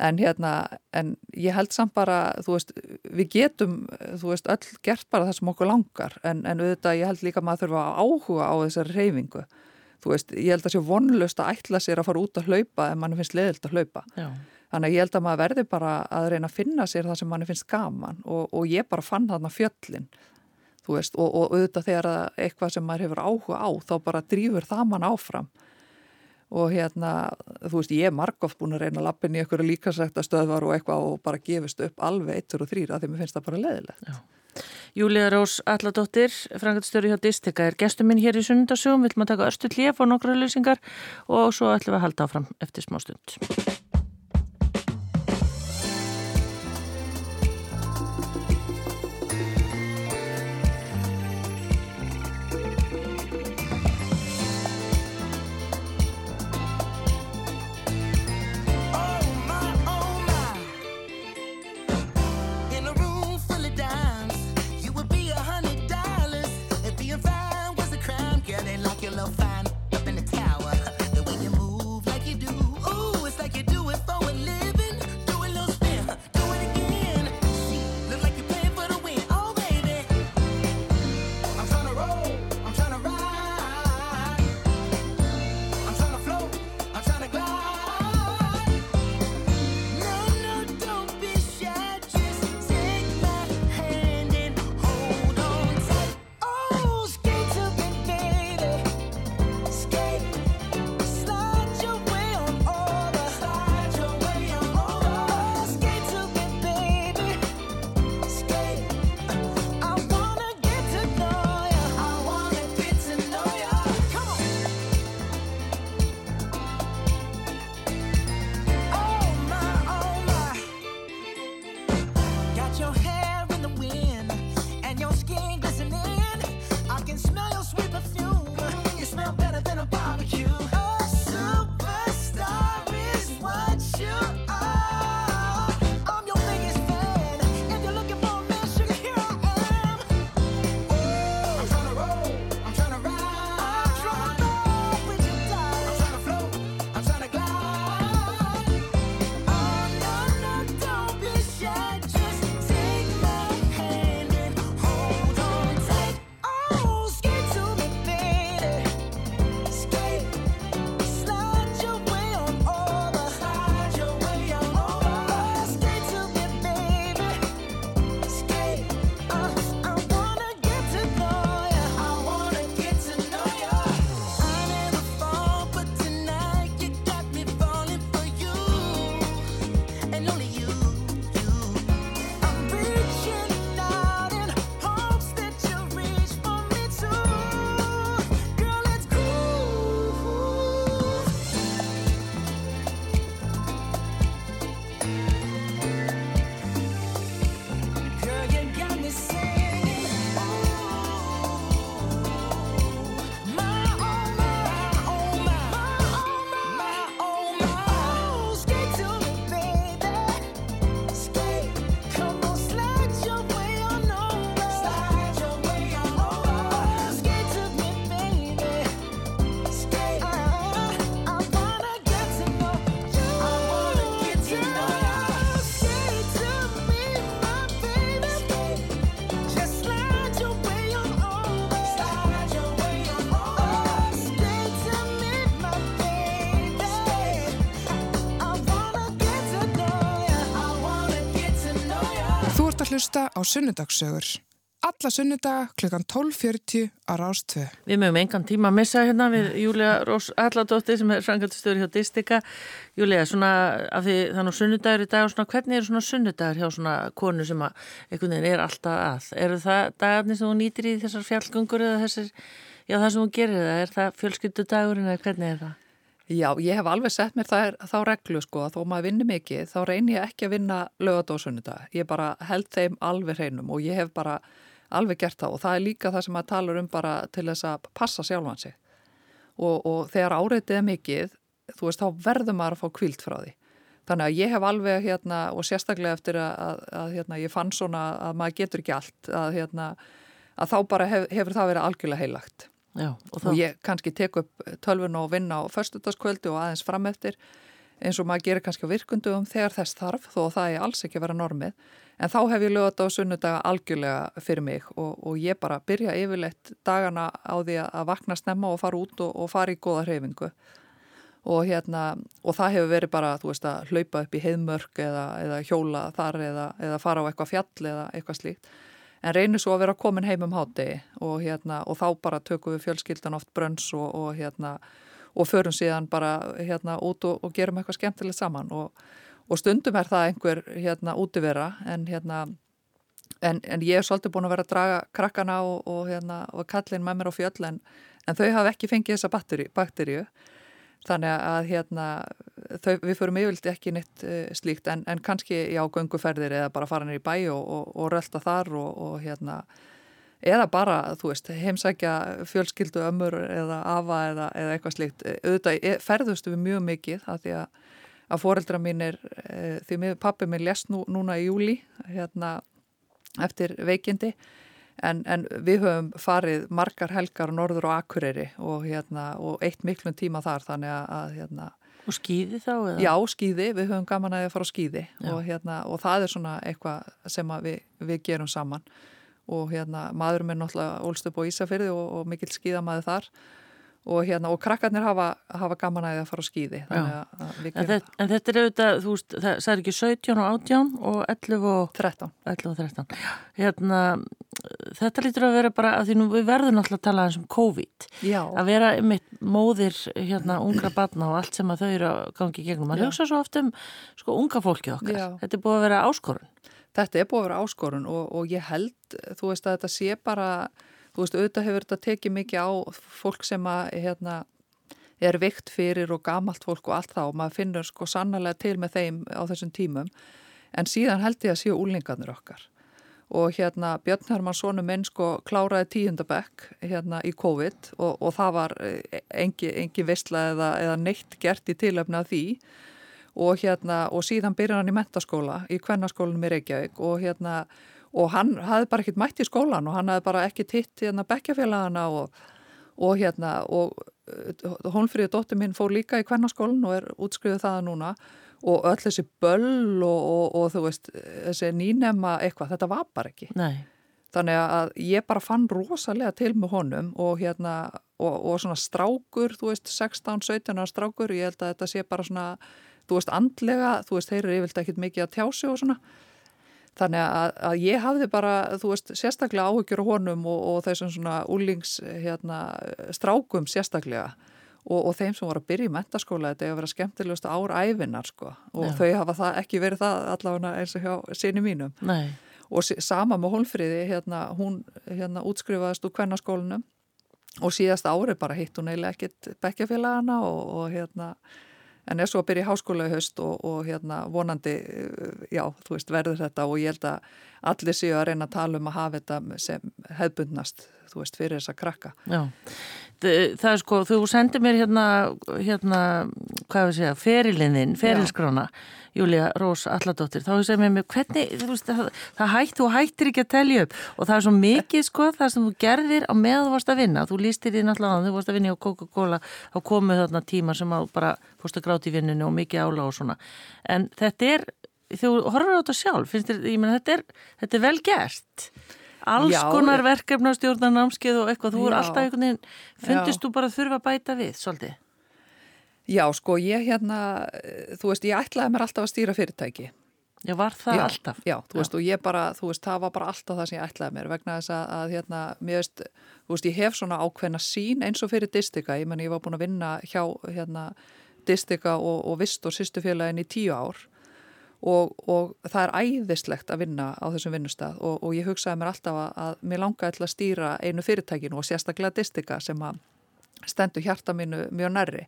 en hérna, en ég held samt bara þú veist, við getum þú veist, öll gert bara það sem okkur langar. En, en auðvitað ég held líka að maður þurfa að áhuga á þessari reyfingu þú veist, ég held að sé vonlust að ætla sér að fara út að hlaupa ef mann finnst leðilt að hlaupa. Já Þannig að ég held að maður verði bara að reyna að finna sér það sem manni finnst gaman og, og ég bara fann þarna fjöllin, veist, og, og auðvitað þegar eitthvað sem maður hefur áhuga á þá bara drýfur það mann áfram og hérna, þú veist, ég er margóft búin að reyna að lappin í einhverju líkasrækta stöðvar og eitthvað og bara gefist upp alveg eittur og þrýra því mér finnst það bara leðilegt. Júlia Rós Alladóttir, frangatistöru hjá Distika, er gestur minn hér í sunnundasögum, vil maður taka örstu klíf og nokkru lýsingar og svo ætlum við að halda áfram eftir smá stund. Hlusta á Sunnudagssögur. Alla sunnudaga klukkan 12.40 á Rástvö. Við mögum engan tíma að missa hérna við Júlia Alladóttir sem er frangatistöður hjá Distika. Júlia, svona af því þannig sunnudagur í dag og svona hvernig eru svona sunnudagur hjá svona konu sem að einhvern veginn er alltaf að? Eru það dagarnir sem þú nýtir í þessar fjallgöngur eða þessar, já það sem þú gerir það, er það fjölskyldudagurinn eða hvernig er það? Já, ég hef alveg sett mér það, þá reglu sko að þó maður vinnir mikið þá reynir ég ekki að vinna lögadósunnudag. Ég bara held þeim alveg hreinum og ég hef bara alveg gert það og það er líka það sem maður talar um bara til þess að passa sjálfan sig. Og, og þegar áreitið er mikið, þú veist, þá verður maður að fá kvilt frá því. Þannig að ég hef alveg hérna og sérstaklega eftir að, að, að hérna, ég fann svona að maður getur ekki allt að, hérna, að þá bara hef, hefur það verið algjörlega heilagt. Já, og, og ég kannski tek upp tölvun og vinna á förstutaskvöldu og aðeins fram eftir eins og maður gerir kannski virkundu um þegar þess þarf þó það er alls ekki að vera normið. En þá hef ég lögat á sunnudaga algjörlega fyrir mig og, og ég bara byrja yfirleitt dagana á því að vakna snemma og fara út og, og fara í goða hreyfingu. Og hérna og það hefur verið bara þú veist að hlaupa upp í heiðmörk eða, eða hjóla þar eða, eða fara á eitthvað fjall eða eitthvað slíkt en reynir svo að vera komin heim um hátegi og, hérna, og þá bara tökum við fjölskyldan oft brönns og, og, hérna, og förum síðan bara hérna, út og gerum eitthvað skemmtilegt saman. Og stundum er það einhver hérna, útivera en, hérna, en, en ég er svolítið búin að vera að draga krakkana og hérna, kallin með mér á fjöll en, en þau hafa ekki fengið þessa bakteríu Þannig að hérna, þau, við förum yfirlt ekki neitt uh, slíkt en, en kannski já, gönguferðir eða bara fara nýra í bæ og, og, og rölda þar og, og hérna, eða bara, þú veist, heimsækja fjölskyldu ömur eða afa eða, eða eitthvað slíkt. Auðvitað ferðustu við mjög mikið að því að, að foreldra mín er, e, því pappi minn lest nú, núna í júli hérna, eftir veikindi En, en við höfum farið margar helgar norður og akureyri og, hérna, og eitt miklum tíma þar þannig að hérna, Og skýði þá? Eða? Já, skýði, við höfum gaman að fara á skýði og, hérna, og það er svona eitthvað sem við, við gerum saman og hérna, maðurum er náttúrulega ólst upp á Ísafyrði og, og mikil skýðamaði þar og hérna og krakkarnir hafa, hafa gaman að það að fara á skýði en, en þetta er auðvitað, þú veist, það, það er ekki 17 og 18 og 11 og 13, 11 og 13. Hérna, þetta lítur að vera bara að því nú við verðum náttúrulega að tala um COVID. Já. að vera mitt móðir hérna ungra batna og allt sem að þau eru að gangi gegnum, maður hugsa svo oft um sko unga fólki okkar, Já. þetta er búið að vera áskorun. Þetta er búið að vera áskorun og, og ég held, þú veist að þetta sé bara þú veist, auðvitað hefur þetta tekið mikið á fólk sem að, hérna, er vikt fyrir og gamalt fólk og allt það og maður finnur sko sannlega til með þeim á þessum tímum. En síðan held ég að séu úlingarnir okkar. Og hérna Björn Hermann sonu minn sko kláraði tíundabekk hérna í COVID og, og það var eh, engi, engi vissla eða, eða neitt gert í tilöfna því. Og hérna og síðan byrjar hann í mentaskóla í kvennaskólanum í Reykjavík og hérna og hann hafði bara ekkert mætt í skólan og hann hafði bara ekkert hitt hérna bekkjafélagana og, og hérna og Hónfríði dóttir minn fór líka í kvennarskólan og er útskriðið það núna og öll þessi böll og, og, og þú veist, þessi nýnema eitthvað, þetta var bara ekki. Nei. Þannig að ég bara fann rosalega til með honum og hérna og svona strákur, þú veist, 16-17 strákur, ég held að þetta sé bara svona, þú veist, andlega, þú veist, þeir eru yfirlega ekkit mikið að tjási og svona Þannig að, að ég hafði bara, þú veist, sérstaklega áhugjur á honum og, og þessum svona úlings hérna, strákum sérstaklega og, og þeim sem voru að byrja í mentaskóla þetta er að vera skemmtilegust ár æfinar sko og Já. þau hafa það, ekki verið það allavega eins og hjá sinni mínum. Nei. Og sama með Hólfríði, hérna, hún hérna, útskrifaðist úr kvennaskólanum og síðast árið bara hitt hún eiginlega ekkit bekkjafélagana og, og hérna en er svo að byrja í háskóla í höst og, og hérna vonandi, já, þú veist, verður þetta og ég held að allir séu að reyna að tala um að hafa þetta sem hefbundnast, þú veist, fyrir þessa krakka. Já, það er sko, þú sendir mér hérna, hérna, hvað við segja, ferilinn, ferilskrána, Júlia Rós Alladóttir, þá hefur segið mér með hvernig, þú veist, það, það hætt, þú hættir ekki að telja upp. Og það er svo mikið sko það sem þú gerðir á þú varst að vinna, þú lístir því náttúrulega þú varst að vinna á Coca-Cola, þá komuð þarna tímar sem að bara fórst að gráti vinninu og mikið ála og svona, en þetta er, þú horfður á þetta sjálf, finnst þér, ég menn þetta er, þetta er vel gert alls já, konar verkefnastjórnar námskeið og eitthvað, þú er alltaf einhvern veginn, fundist já. þú bara þurfa að bæta við, svolítið? Já, sko, ég hérna, þú veist, ég ætlaði mér alltaf að stýra fyrirtæki. Já, var það já, alltaf? Já, þú veist, og ég bara, þú veist, það var bara alltaf það sem ég ætlaði mér vegna þess að, að hérna, mér veist, þú veist, ég hef svona ákveðna sín eins og fyrir distika, ég menn ég var búin að vinna hjá, hérna, distika og, og vist og sýstufélagin í tíu ár og, og það er æðislegt að vinna á þessum vinnustaf og, og ég hugsaði mér alltaf að, að mér langaði til að stýra einu fyrirtækinu og sérstaklega distika sem að stendur hjarta mínu mjög nærri.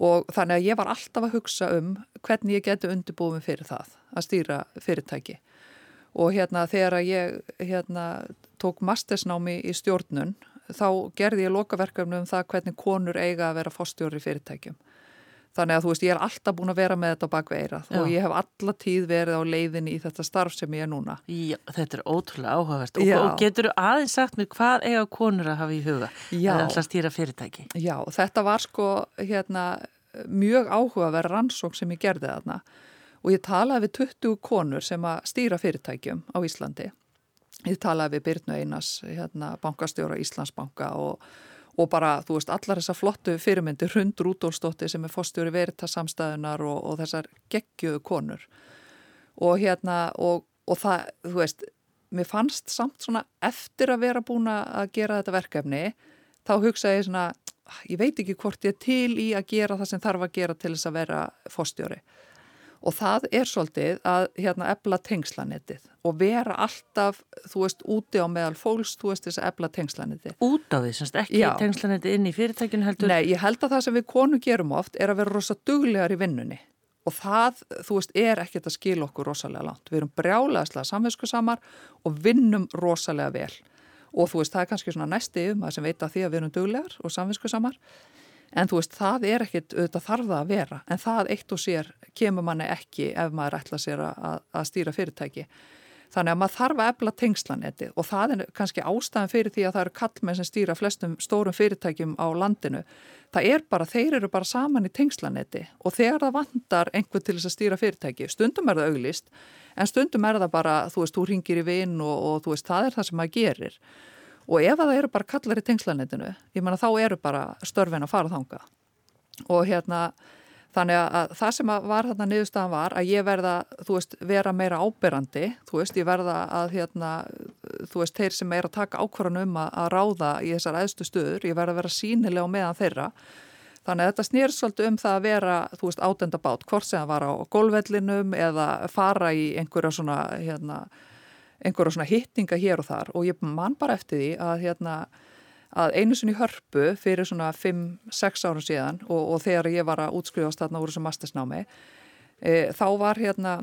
Og þannig að ég var alltaf að hugsa um hvernig ég geti undirbúið mig fyrir það að stýra fyrirtæki. Og hérna þegar ég hérna, tók mastersnámi í stjórnun þá gerði ég lokaverkefni um það hvernig konur eiga að vera fórstjóri fyrirtækjum Þannig að þú veist, ég er alltaf búin að vera með þetta bakveirað og ég hef alla tíð verið á leiðinni í þetta starf sem ég er núna. Já, þetta er ótrúlega áhugavert. Og, og getur þú aðeins sagt mér hvað eiga konur að hafa í huga? Já. Er alltaf stýra fyrirtæki. Já, þetta var sko hérna, mjög áhugaverð rannsók sem ég gerði þarna og ég talaði við 20 konur sem að stýra fyrirtækjum á Íslandi. Ég talaði við Byrnu Einars, hérna, bankastjóra Íslandsbanka og og bara, þú veist, allar þessar flottu fyrirmyndir, Hund Rúdólsdóttir sem er fórstjóri veritasamstæðunar og, og þessar geggjöðu konur. Og hérna, og, og það, þú veist, mér fannst samt svona eftir að vera búin að gera þetta verkefni, þá hugsaði ég svona, ég veit ekki hvort ég er til í að gera það sem þarf að gera til þess að vera fórstjóri og það er svolítið að hérna ebla tengslanettið og vera alltaf, þú veist, úti á meðal fólks, þú veist, þess að ebla tengslanettið. Út á því, semst ekki Já. tengslanettið inn í fyrirtækinu heldur? Nei, ég held að það sem við konu gerum oft er að vera rosa duglegar í vinnunni og það, þú veist, er ekkert að skila okkur rosalega langt. Við erum brjálega samvinsku samar og vinnum rosalega vel og þú veist, það er kannski svona næsti um að sem veit að því að við erum duglegar og samvinsku samar en þú veist, það er ekkit auðvitað þarfa að vera, en það eitt og sér kemur manni ekki ef maður ætla sér að, að stýra fyrirtæki. Þannig að maður þarf að ebla tengslanetti og það er kannski ástæðan fyrir því að það eru kallmenn sem stýra flestum stórum fyrirtækjum á landinu. Það er bara, þeir eru bara saman í tengslanetti og þegar það vandar einhver til þess að stýra fyrirtæki, stundum er það auglist en stundum er það bara, þú veist, þú ringir í vinn og, og þú veist, það er það sem maður gerir og ef það eru bara kallar í tengslanetinu, ég menna þá eru bara störfin að fara þanga og hérna þannig að það sem var þarna niðurstaðan var að ég verða, þú veist, vera meira áberandi, þú veist, ég verða að hérna, þú veist, þeir sem er að taka ákvarðan um að, að ráða í þessar eðstu stöður, ég verða að vera sínilega á meðan þeirra. Þannig að þetta snýr svolítið um það að vera, þú veist, átendabátt, hvort sem það var á golvellinum eða fara í einhverja svona, hérna einhverja svona hittninga hér og þar og ég man bara eftir því að hérna að einu sinni hörpu fyrir svona 5-6 ára síðan og, og þegar ég var að útskrifast þarna úr þessu mastersnámi e, þá var hérna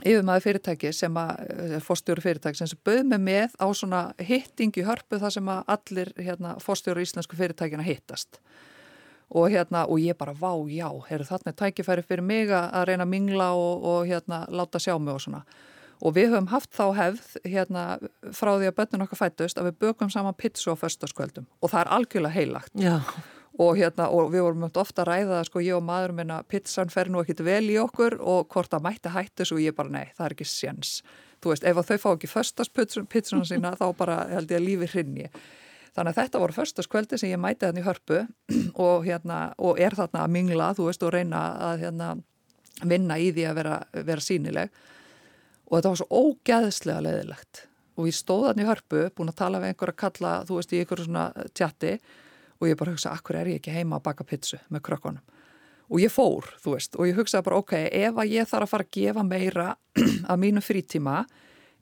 yfirmaði fyrirtæki sem að e, fórstjóru fyrirtæki sem bauð mig með á svona hitting í hörpu þar sem að allir hérna, fórstjóru íslensku fyrirtækina hittast. Og hérna og ég bara vá já, heyrðu þarna tækifæri fyrir mig að reyna að mingla og, og hérna láta sjá mig og svona og við höfum haft þá hefð hérna frá því að börnun okkar fættust að við bökum saman pizza á förstaskvöldum og það er algjörlega heilagt og hérna og við vorum ofta að ræða sko ég og maður minna pizzan fer nú ekkit vel í okkur og hvort að mætti hættis og ég bara nei það er ekki séns. Þú veist ef þau fá ekki förstaspizzuna sína þá bara held ég að lífi hrinni Þannig að þetta voru förstaskvöldi sem ég mæti þannig hörpu. Og, hérna, og er þarna að mingla, þú veist, og reyna að hérna, vinna í því að vera, vera sínileg og þetta var svo ógæðslega leðilegt og ég stóð hann í hörpu, búin að tala við einhver að kalla, þú veist, í einhverju svona tjatti. Og ég bara hugsa, akkur er ég ekki heima að baka pitsu með krökkunum? Og ég fór, þú veist, og ég hugsaði bara, ok, ef að ég þarf að fara að gefa meira af mínu frítíma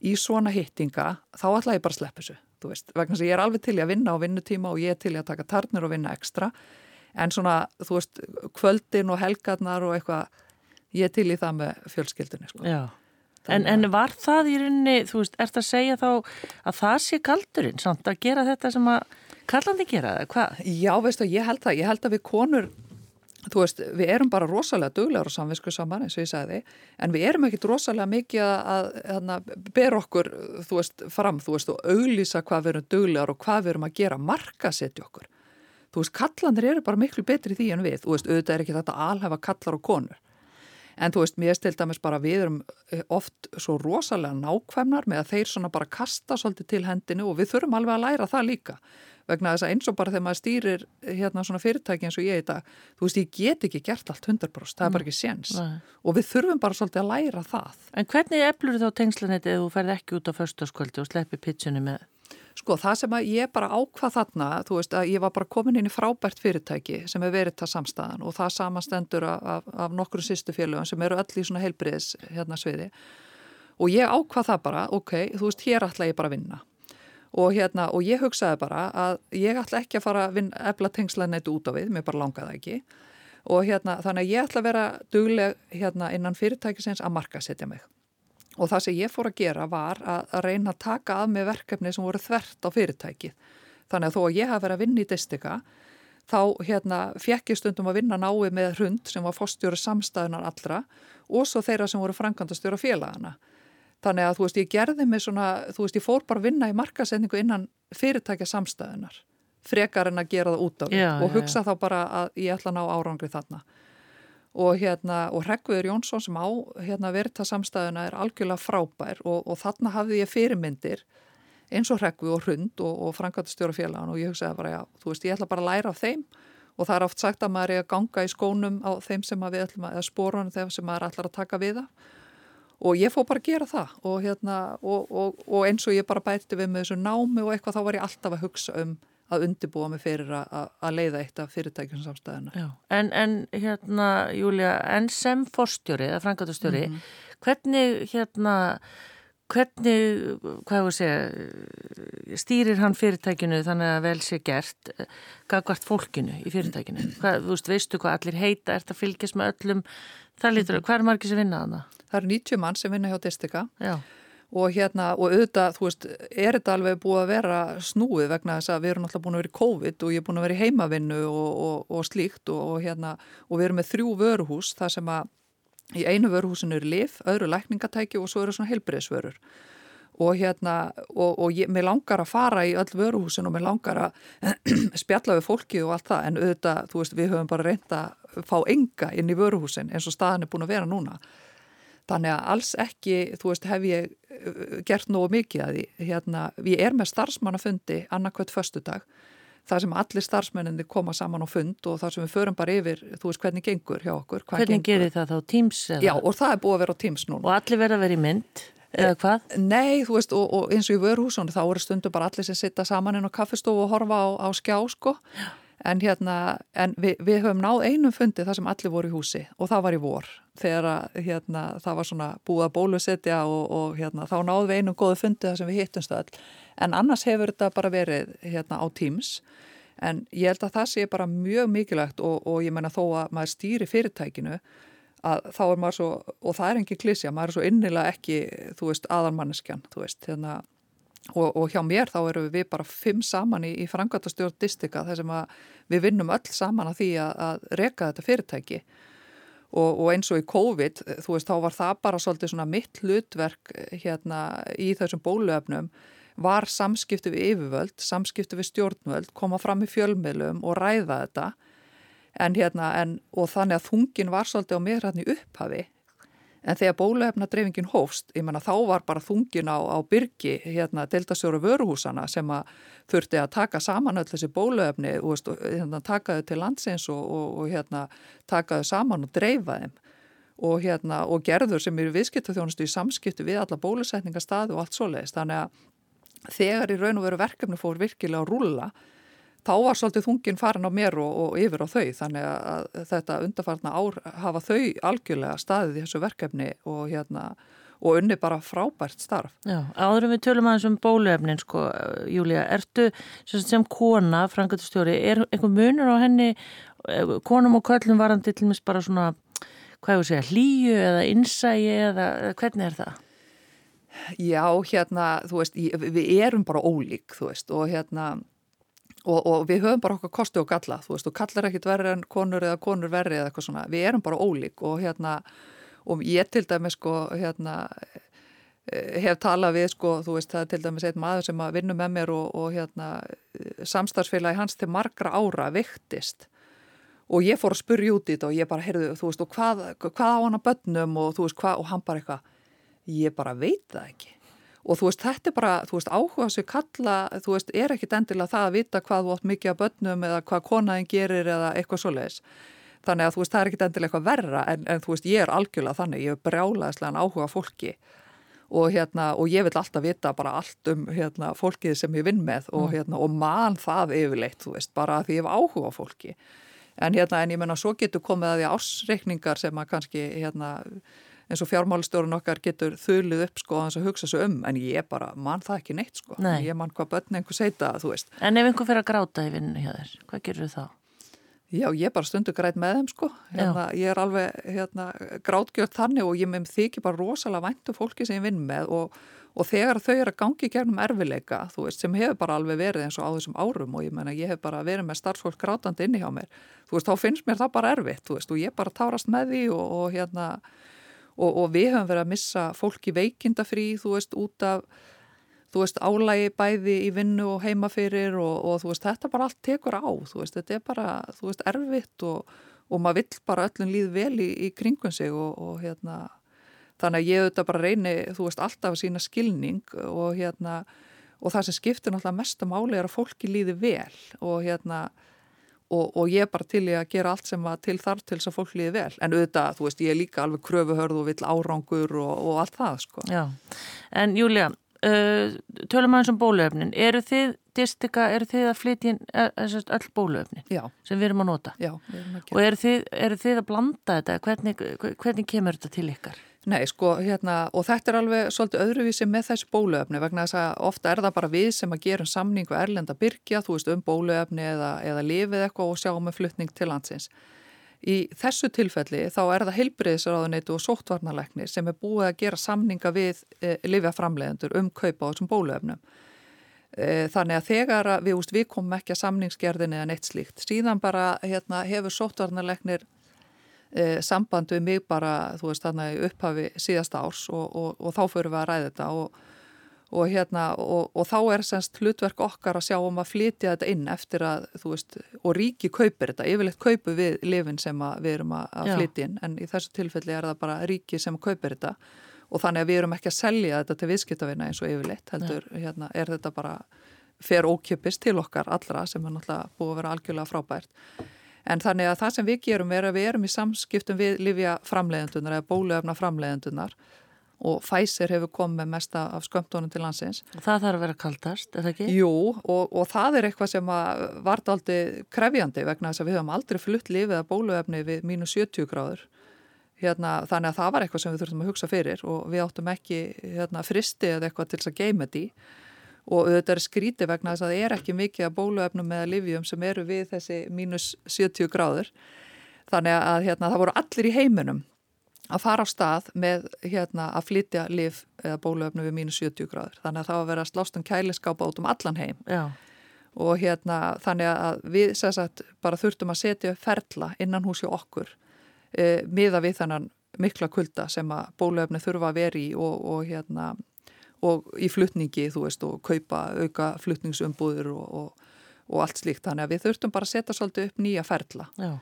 í svona hittinga, þá ætla ég bara að sleppa þessu, þú veist, vegna sem ég er alveg til í að vinna á vinnutíma og ég er til í að taka tarnir og vinna ekstra, en svona, þú veist, kvöldin og helgarnar og eitthvað, ég er til í það með fjölskyldinni, sko. Já. En, en var það í rauninni, þú veist, ert að segja þá að það sé kaldurinn samt að gera þetta sem að kallandi gera það, hvað? Já, veistu, ég held það, ég held að við konur, þú veist, við erum bara rosalega duglegar og samvinsku saman eins og ég sagði, en við erum ekkit rosalega mikið að, að, að bera okkur, þú veist, fram, þú veist, og auglýsa hvað við erum duglegar og hvað við erum að gera, marka setja okkur. Þú veist, kallandir eru bara miklu betri því en við, þú veist, auðvitað er ekki þetta alhefa kallar og konur En þú veist, mér stil dæmis bara við erum eh, oft svo rosalega nákvæmnar með að þeir svona bara kasta svolítið til hendinu og við þurfum alveg að læra það líka. Vegna þess að eins og bara þegar maður stýrir hérna svona fyrirtæki eins og ég í dag, þú veist, ég get ekki gert allt 100%, það er bara ekki séns. Og við þurfum bara svolítið að læra það. En hvernig eflur þá tengslanetið ef þú ferð ekki út á förstaskvöldi og sleppi pitchunni með Sko það sem að ég bara ákvað þarna, þú veist að ég var bara komin inn í frábært fyrirtæki sem er verið það samstæðan og það samastendur af, af nokkru sýstu félögum sem eru öll í svona heilbriðis hérna sviði. Og ég ákvað það bara, ok, þú veist hér ætla ég bara að vinna. Og hérna og ég hugsaði bara að ég ætla ekki að fara að vinna efla tengsla neitt út á við, mér bara langaði ekki. Og hérna þannig að ég ætla að vera dugleg hérna innan fyrirtækisins að marka setja mig Og það sem ég fór að gera var að, reyna að taka að með verkefni sem voru þvert á fyrirtækið. Þannig að þó að ég hafi verið að vinna í Distika, þá hérna, fekk ég stundum að vinna nái með hund sem var fórstjóru samstæðunar allra og svo þeirra sem voru frangandastjóra félagana. Þannig að þú veist, ég gerði mig svona, þú veist, ég fór bara að vinna í markasendingu innan fyrirtækja samstæðunar, frekar en að gera það út á því og hugsa já. þá bara að ég ætla að ná árangri þarna og hérna og Hreggviður Jónsson sem á hérna verita samstæðuna er algjörlega frábær og, og þarna hafði ég fyrirmyndir eins og Hreggvið og Hrund og, og Frankvæntastjóra félagan og ég hugsaði bara já, þú veist ég ætla bara að læra af þeim. Og það er oft sagt að maður er að ganga í skónum á þeim sem að við ætlum að, eða spórunum þeim sem maður ætlar að taka við það. Og ég fór bara að gera það og hérna og, og eins og ég bara bætti við með þessu námi og eitthvað þá var ég alltaf að hugsa um að undibúa mig fyrir að leiða eitt af fyrirtækjum samstæðina. En, en hérna, Júlia, en sem forstjóri eða frangatastjóri, mm -hmm. hvernig hérna, hvernig, hvað hefur segja, stýrir hann fyrirtækinu þannig að vel sé gert, hvað hvert fólkinu í fyrirtækinu? Hvað, þú veist, veistu hvað allir heita, ert að fylgjast með öllum, það lítur, mm -hmm. hvað er margir sem vinna að það? Það eru 90 mann sem vinna hjá Distika. Já og hérna og auðvitað, þú veist, er þetta alveg búið að vera snúið vegna þess að við erum alltaf búin að vera í COVID og ég er búin að vera í heimavinnu og, og, og slíkt og, og hérna og við erum með þrjú vöruhús þar sem að í einu vöruhúsinu er lif, öðru lækningatæki og svo eru svona heilbreyðsvörur og hérna og ég, mér langar að fara í öll vöruhúsin og mér langar að spjalla við fólki og allt það en auðvitað, þú veist, við höfum bara reynda að fá enga inn í vöruhúsin eins og staðan er búin að vera núna Þannig að alls ekki, þú veist, hef ég uh, gert nógu mikið að því. Hérna, ég er með starfsmannafundi annarkvöld förstu dag, þar sem allir starfsmenninni koma saman á fund og þar sem við förum bara yfir, þú veist, hvernig gengur hjá okkur. Hvernig gengur. gerir það þá? Teams? Eða? Já, og það er búið að vera á Teams núna. Og allir verða að vera í mynd? Eða hvað? Nei, þú veist, og, og eins og í vörhúsunni þá eru stundu bara allir sem sitta saman inn á kaffestofu og horfa á, á skjá, sko. Já en, hérna, en við, við höfum náð einum fundi þar sem allir voru í húsi og það var í vor þegar hérna, það var svona búið að bólusetja og, og hérna, þá náðum við einum góðu fundi þar sem við hittumst öll. En annars hefur þetta bara verið hérna, á Teams. En ég held að það sé bara mjög mikilvægt og, og ég menna þó að maður stýri fyrirtækinu að þá er maður svo, og það er engin klísja, maður er svo innilega ekki, þú veist, aðalmanneskjan, þú veist, hérna Og, og hjá mér þá eru við bara fimm saman í, í frangatastjórn distika þar sem við vinnum öll saman að því að, að reka þetta fyrirtæki. Og, og eins og í COVID þú veist þá var það bara svolítið svona mitt hlutverk hérna í þessum bóluöfnum var samskipti við yfirvöld, samskipti við stjórnvöld, koma fram í fjölmiðlum og ræða þetta. En hérna en og þannig að þungin var svolítið á mér hérna í upphafi En þegar bólefna dreifingin hófst, ég menna þá var bara þungin á, á byrgi hérna deltasjóru vöruhúsana sem að þurfti að taka saman öll þessi bólefni og hérna, taka þau til landsins og, og, og hérna, taka þau saman og dreifa þeim. Og, hérna, og gerður sem eru viðskiptaþjónustu í samskiptu við alla bólusetningastaði og allt svoleiðist. Þannig að þegar í raun og veru verkefni fór virkilega að rulla þá var svolítið þungin farin á mér og, og yfir á þau þannig að þetta undarfarna ár hafa þau algjörlega staðið í þessu verkefni og hérna og unni bara frábært starf. Já, áðurum við tölum aðeins um bóluefnin sko, Júlia, ertu sem kona, frangatustjóri, er einhver munur á henni, konum og köllum varandi til mis bara svona, hvað ég voru að segja, hlýju eða innsægi eða hvernig er það? Já, hérna, þú veist, við erum bara ólík, þú veist, og hérna Og, og við höfum bara okkar kosti og galla, þú veist, og kallar ekkit verri en konur eða konur verri eða eitthvað svona, við erum bara ólík og hérna, og ég til dæmis sko, hérna, eh, hef talað við sko, þú veist, það er til dæmis einn maður sem að vinna með mér og, og hérna, samstarfsfélagi hans til margra ára viktist og ég fór að spurja út í þetta og ég bara, heyrðu, þú veist, og hvað, hvað á hann að bönnum og þú veist, hvað, og hann bara eitthvað, ég bara veit það ekki. Og þú veist, þetta er bara, þú veist, áhuga sem kalla, þú veist, er ekkit endilega það að vita hvað þú átt mikið að bönnum eða hvað konaðin gerir eða eitthvað svoleiðis. Þannig að þú veist, það er ekkit endilega eitthvað verra en, en þú veist, ég er algjörlega þannig, ég er brjálaðislega áhuga fólki og hérna, og ég vil alltaf vita bara allt um hérna fólkið sem ég vinn með og hérna, og mann það yfirleitt, þú veist, bara því ég hef áhuga fólki. En hérna, en ég menna, svo getur komið að því ásreikningar sem að kannski, hérna, eins og fjármálistjórun okkar getur þulið upp sko að hugsa svo um, en ég bara mann það ekki neitt sko, Nei. ég mann hvað börn einhver seita, þú veist. En ef einhver fyrir að gráta í vinnu hjá þér, hvað gerur þú þá? Já, ég bara stundu græt með þeim sko, hérna, ég er alveg hérna, grátgjörð þannig og ég með þykir bara rosalega væntu fólki sem ég vinn með og, og þegar þau eru að gangi gegnum erfileika, þú veist, sem hefur bara alveg verið eins og á þessum árum og ég menna, ég hef bara verið með starfsfólk grátandi inni hjá mér, þú veist, þá finnst mér það bara erfitt, þú veist, og ég bara tárast með því og, og hérna, og, og við höfum verið að missa fólki veikindafrí, þú veist, út af þú veist, álægi bæði í vinnu og heimafyrir og, og þú veist, þetta bara allt tekur á, þú veist, þetta er bara, þú veist, erfitt og, og maður vill bara öllum líð vel í, í kringum sig og, og hérna, þannig að ég auðvitað bara reyni, þú veist, alltaf að sína skilning og hérna, og það sem skiptir náttúrulega mest að máli er að fólki líði vel og hérna, og ég er bara til í að gera allt sem að til þar til þess að fólk líði vel, en auðvitað, þú veist, ég er líka alveg kröfuhörð og vill árangur og allt það, sko. Já, en Júlia, Uh, tölum aðeins um bóluöfnin eru þið, distika, eru þið að flytja öll bóluöfnin Já. sem við erum að nota Já, við erum að og eru þið, eru þið að blanda þetta hvernig, hvernig kemur þetta til ykkar? Nei, sko, hérna, og þetta er alveg svolítið öðruvísi með þessu bóluöfni vegna þess að ofta er það bara við sem að gerum samningu erlenda byrkja, þú veist, um bóluöfni eða, eða lifið eitthvað og sjáum með flutning til landsins Í þessu tilfelli þá er það heilbreyðisraðuneytu og sóttvarnaleknir sem er búið að gera samninga við e, livjaframlegendur um kaupa á þessum bólöfnum. E, þannig að þegar við, úst, við komum ekki að samningsgerðinni eða neitt slíkt, síðan bara hérna, hefur sóttvarnaleknir e, samband við mig bara, þú veist, þannig upphafi síðasta árs og, og, og þá fyrir við að ræða þetta og og hérna og, og þá er semst hlutverk okkar að sjá um að flytja þetta inn eftir að þú veist og ríki kaupir þetta, yfirleitt kaupu við lifin sem við erum að, flytja inn en í þessu tilfelli er það bara ríki sem kaupir þetta og þannig að við erum ekki að selja þetta til viðskiptavina eins og yfirleitt heldur hérna er þetta bara fer ókjöpist til okkar allra sem er náttúrulega búið að vera algjörlega frábært en þannig að það sem við gerum er að við erum í samskiptum við livja framleiðendunar eða bóluöfna framleiðendunar og Pfizer hefur komið mesta af skömmtónum til landsins. Það þarf að vera kaldast, er það ekki? Jú, og, og það er eitthvað sem var aldrei krefjandi vegna þess að við höfum aldrei flutt lífið að bóluefni við mínus 70 gráður. Hérna, þannig að það var eitthvað sem við þurftum að hugsa fyrir og við áttum ekki hérna, fristi eða eitthvað til þess að geima því og auðvitað er skríti vegna þess að það er ekki mikið að bóluefnum eða livjum sem eru við þessi mínus 70 gráður. Þannig að hérna, það voru allir í heiminum að fara á stað með hérna, að flytja liv eða bóluöfnu við mínus 70 gráður. Þannig að það var að vera að slást um kæliskápa út um allan heim. Já. Og hérna þannig að við sagt, bara þurftum að setja ferla innan hús hjá okkur e, miða við þannan mikla kulda sem að bóluöfni þurfa að vera í og, og hérna og í flutningi þú veist og kaupa auka flutningsumbúður og, og, og allt slíkt. Þannig að við þurftum bara að setja svolítið upp nýja ferla. Já.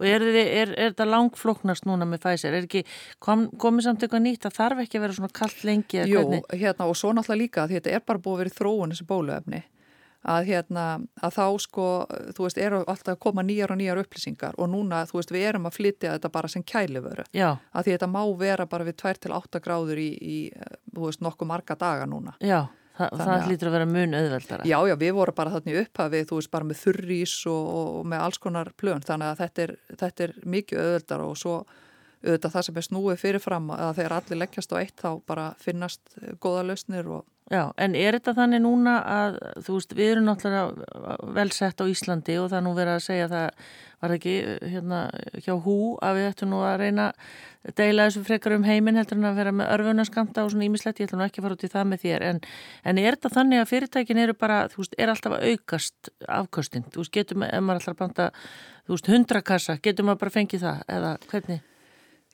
Og er, er, er, er þetta langfloknast núna með Pfizer? Er ekki kom, komið samt eitthvað nýtt að þarf ekki að vera svona kallt lengi? Jú, hérna og svo náttúrulega líka að þetta er bara búið að vera þróun þessi bóluefni að hérna að þá sko þú veist eru alltaf að koma nýjar og nýjar upplýsingar og núna þú veist við erum að flytja þetta bara sem kælivöru Já. að því þetta má vera bara við 2-8 gráður í, í þú veist nokkuð marga daga núna. Já. Þa, það hlýtur að vera mun auðveldara. Já, já, við vorum bara þarna í upphafið, þú veist, bara með þurrís og, og með alls konar plön, þannig að þetta er, þetta er mikið auðveldara og svo auðvitað það sem er snúið fyrirfram að þegar allir leggjast á eitt þá bara finnast goða lausnir og Já, en er þetta þannig núna að, þú veist, við erum náttúrulega vel sett á Íslandi og það nú verið að segja að það var ekki hérna hjá hú að við ættum nú að reyna að deila þessu frekar um heiminn heldur en að vera með örfunaskamta og svona ímislegt, ég ætlum ekki að fara út í það með þér, en, en er þetta þannig að fyrirtækin eru bara, þú veist, er alltaf að aukast afkostin, þú veist, getum, ef maður alltaf banta, þú veist, hundrakassa, getum maður bara fengið það, eða hvernig?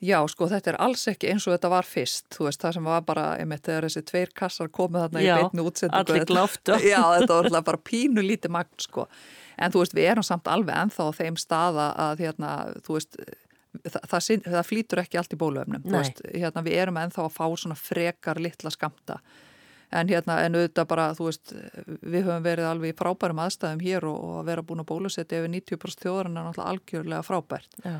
Já, sko, þetta er alls ekki eins og þetta var fyrst, þú veist, það sem var bara, ég mitt, þegar þessi tveir kassar komið þarna Já, í beitnu útsendingu. allir gláftu. Já, þetta var bara pínu lítið magn, sko. en þú veist, við erum samt alveg ennþá á þeim staða að hérna, þú veist það, það, það flýtur ekki allt í bóluöfnum veist, hérna, við erum ennþá að fá svona frekar litla skamta en hérna, en auðvitað bara, þú veist við höfum verið alveg í frábærum aðstæðum hér og, og að vera búin að bólusetja ef 90% þjóðarinn er náttúrulega algjörlega frábært Já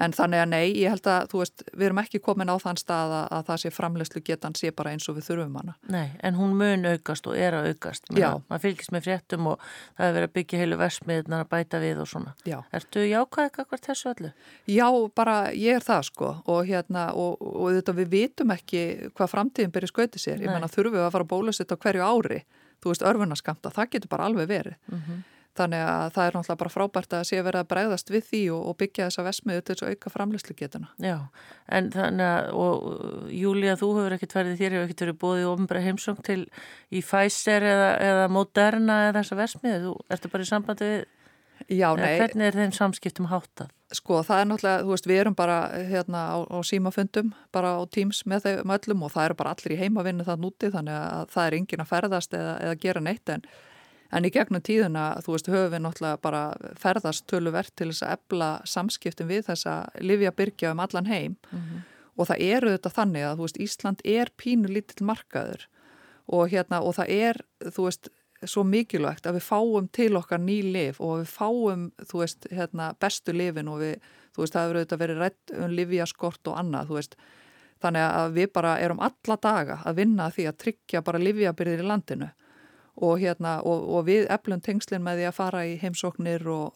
En þannig að nei, ég held að, þú veist, við erum ekki komin á þann stað að, að það sé framlegslu getan sé bara eins og við þurfum hana. Nei, en hún mun aukast og er að aukast. Man fylgist með fréttum og það er verið að byggja heilu versmiðnar að bæta við og svona. Já. Ertu jákvæðið eitthvað þessu öllu? Já, bara ég er það sko og hérna, og, og þetta við vitum ekki hvað framtíðin byrja skautið sér. Ég menna, þurfum við að fara að bólusitt á hverju ári, þú veist, örfunaskamta, það getur bara alveg verið. Mm -hmm. Þannig að það er náttúrulega bara frábært að sé vera að bregðast við því og, og byggja þessa vesmiðu til þess að auka framlegslu getuna. Já, en þannig að, og Júlia, þú hefur ekkert verið þér, hefur ekkert verið bóðið ofnbæra heimsóng til í Pfizer eða, eða Moderna eða þessa vesmiðu, þú ertu bara í sambandi við, Já, nei. Hvernig er þeim samskiptum háttað? Sko, það er náttúrulega, þú veist, við erum bara hérna á, á símafundum, bara á Teams með þeim öllum og það eru bara allir í heimavinnu það núti, þannig að það er engin að ferðast eða, eða gera neitt en En í gegnum tíðuna, þú veist, höfum við náttúrulega bara ferðast töluvert til þess að ebla samskiptin við þessa livjabyrkja um allan heim. Mm -hmm. og það eru þetta þannig að, þú veist, Ísland er pínu lítill markaður. Og hérna, og það er, þú veist, svo mikilvægt að við fáum til okkar ný liv og við fáum, þú veist, hérna, bestu lifin og við, þú veist, það hefur auðvitað verið rætt um livjaskort og annað, þú veist, þannig að við bara erum alla daga að vinna því að tryggja bara livjabyrðir í landinu og, hérna, og, og við eflum tengslinn með því að fara í heimsóknir og,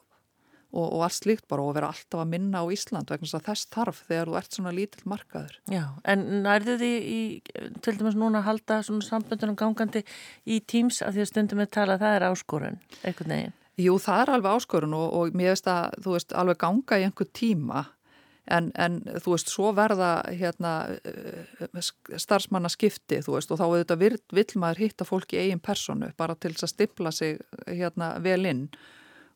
og allt slíkt bara og vera alltaf að minna á Ísland vegna þess þarf þegar þú ert svona lítill markaður. Já, en nærðu því í, til dæmis núna að halda svona samböndunum gangandi í Teams að því að stundum við tala að það er áskorun, eitthvað neginn? Jú, það er alveg áskorun og mér veist að þú veist alveg ganga í einhver tíma En, en þú veist, svo verða hérna, eh, starfsmanna skipti, veist, og þá auðvitað vil, vil maður hitta fólk í eigin personu bara til þess að stippla sig hérna vel inn.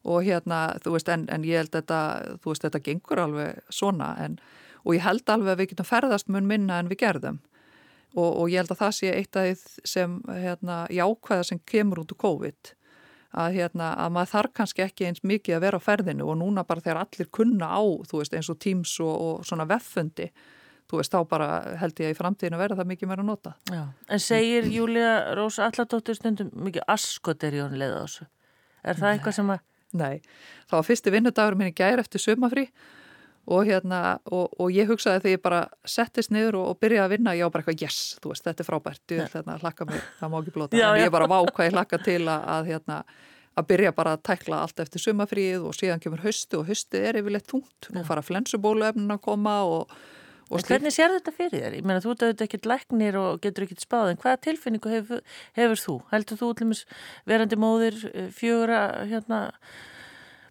Og hérna, þú veist, en, en ég held þetta, þú veist, þetta gengur alveg svona en, og ég held alveg að við getum ferðast mun minna en við gerðum. Og, og ég held að það sé eitt af því sem, hérna, jákvæða sem kemur út úr COVID að, hérna, að maður þarf kannski ekki eins mikið að vera á ferðinu og núna bara þegar allir kunna á, þú veist, eins og Teams og, og svona veffundi, þú veist, þá bara held ég að í framtíðinu verða það mikið meira að nota. Já, en segir Júlia Rósa Alladóttir stundum mikið askot er í hún leið á þessu? Er það Nei. eitthvað sem að... Nei, þá var fyrsti vinnudagur minni gæri eftir sumafrí og hérna, og, og ég hugsaði þegar ég bara settist niður og, og byrjaði að vinna, ég á bara eitthvað yes, þú veist, þetta er frábært, ég vil hérna hlakka mig, það má ekki blóta, já, en ég bara váka ég hlakka til að, að hérna, að byrja bara að tækla allt eftir sumafríð og síðan kemur höstu og höstu er yfirleitt tungt, nú fara flensubóluefnin að koma og En hvernig sér þetta fyrir þér? Ég meina, þú ert auðvitað ekkert læknir og getur ekkert spáð, en hvaða tilfinningu hefur, hefur þú? Heldur þú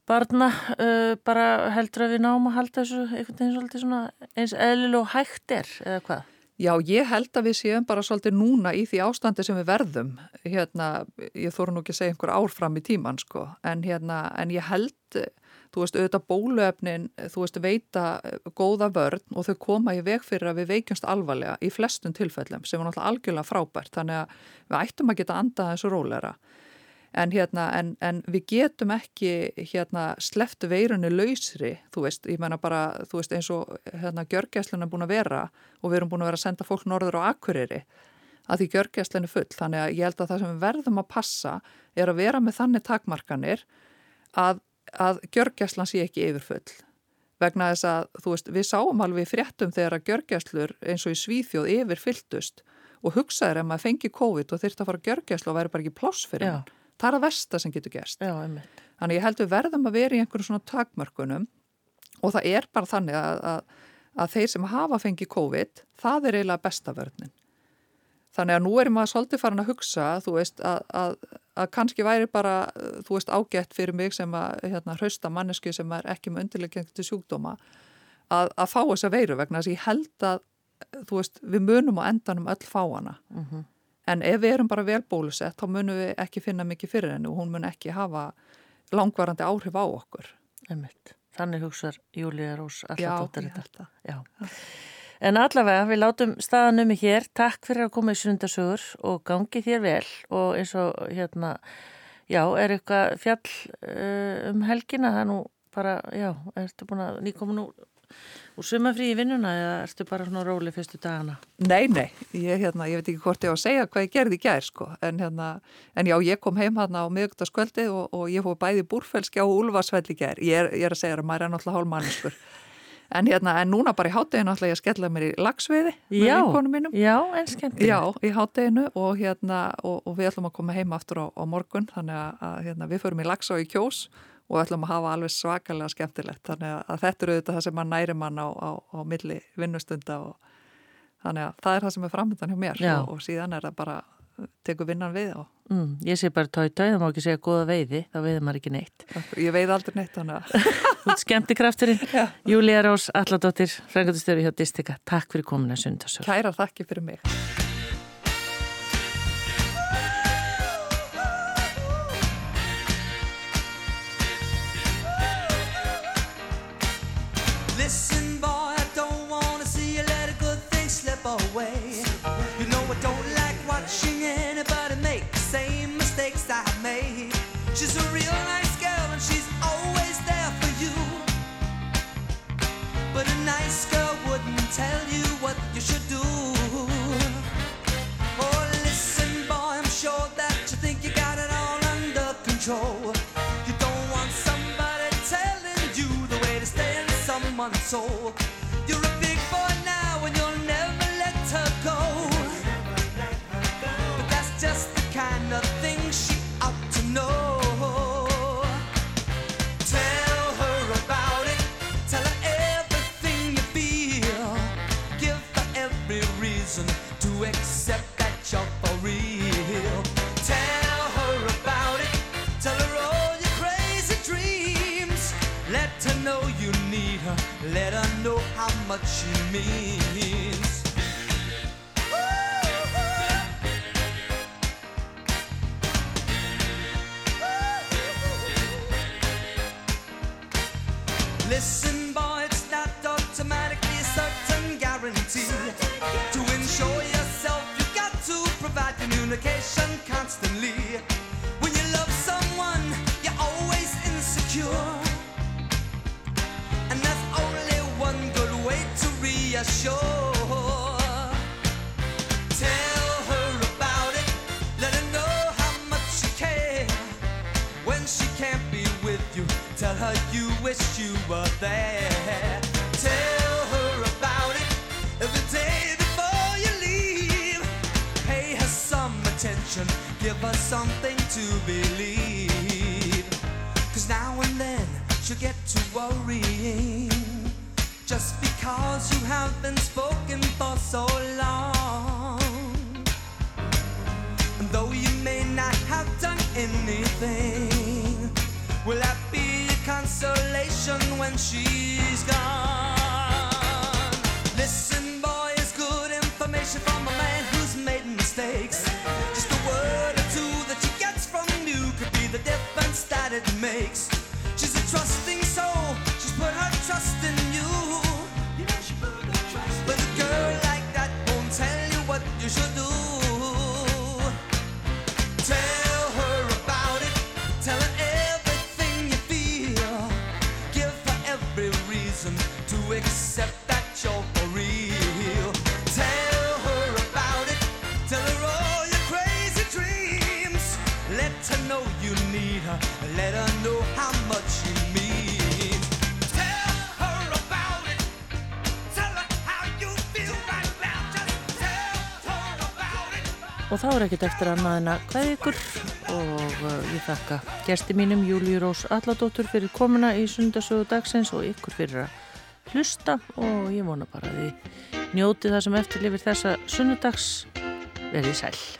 barna uh, bara heldur að við náum að halda þessu einhvern veginn svolítið svona eins eðlilega og hægt er eða hvað? Já, ég held að við séum bara svolítið núna í því ástandi sem við verðum. Hérna, ég þóru nú ekki að segja einhver ár fram í tíman, sko, en hérna, en ég held, þú veist, auðvitað bóluefnin, þú veist, veita góða vörn og þau koma í veg fyrir að við veikjumst alvarlega í flestum tilfellum sem er náttúrulega algjörlega frábært, þannig að við ættum að geta andað þessu rólera en, hérna, en, en við getum ekki hérna, sleft veirunni lausri, þú veist, ég menna bara veist eins og hérna, gjörgæslun er búin að vera og við erum búin að vera að senda fólk norður á akkuriri að því gjörgæslun er full, þannig að ég held að það sem við verðum að passa er að vera með þannig takmarkanir að, að gjörgæslan sé ekki yfirfull. Vegna þess að, þú veist, við sáum alveg fréttum þegar að gjörgæslur eins og í Svíþjóð yfirfylltust og hugsaður ef maður fengi COVID og þurfti að fara að gjörgæslu og væri bara ekki pláss fyrir hann það er að versta sem getur Já, þannig ég held við verðum að vera í einhverjum svona takmörkunum og það er bara þannig að, að, að þeir sem hafa fengið COVID það er eiginlega besta vörninn þannig að nú erum maður svolítið farin að hugsa þú veist að, að kannski væri bara þú veist ágætt fyrir mig sem að hérna, hrausta mannesku sem er ekki með undirlegjandi sjúkdóma að fá þessa veiru vegna þess að ég held að þú veist við munum á endanum öll fá hana. Mm -hmm. En ef við erum bara vel bólusett, þá munum við ekki finna mikið fyrir hennu og hún mun ekki hafa langvarandi áhrif á okkur. Einmitt. Þannig hugsar Júlíða Rós alltaf dóttir þetta. Já. En allavega, við látum staðanum í hér. Takk fyrir að koma í sundarsögur og gangi þér vel og eins og hérna, Já, er eitthvað fjall uh, um helgina, það er nú bara, já, ertu búin að nýkomin úr, sumafrí í vinnuna eða ertu bara svona róli fyrstu dagana? Nei, nei, ég, hérna, ég veit ekki hvort ég á að segja hvað ég gerði í gær sko, en, hérna, en já, ég kom heim hérna á miðugtaskvöldi og, og ég fóð bæði búrfelski á Ulfarsvell í gær, ég er, ég er að segja að maður er náttúrulega hálf manneskur. En, hérna, en núna bara í hátteginu ætla ég að skella mér í lagsviði með vinkonum mínum. Já, en skemmtilegt. Já, í hátteginu og, hérna, og, og við ætlum að koma heima aftur á, á morgun þannig að hérna, við förum í lags og í kjós og ætlum að hafa alveg svakalega skemmtilegt. Þannig að þetta eru auðvitað það sem mann næri mann á, á, á milli vinnustunda og þannig að það er það sem er framöndan hjá mér og, og síðan er það bara tekur vinnan við og mm, Ég sé bara tói tói, það má ekki segja goða veiði þá veiður maður ekki neitt. Ég veið aldrei neitt Þú skemmti krafturinn Júlía Rós, Alladóttir, Frangatustöru hjá Distika. Takk fyrir komin að sundarsög Kæra þakki fyrir mig soul much you mean. Er ekkert eftir annað en að hvað ykkur. Og uh, ég þakka gesti mínum Júliu Rós Alladóttur fyrir komuna í sundasögu dagsins og ykkur fyrir að hlusta. Og ég vona bara að þið njóti það sem eftirlifir þessa sunnudags. Verið sæl.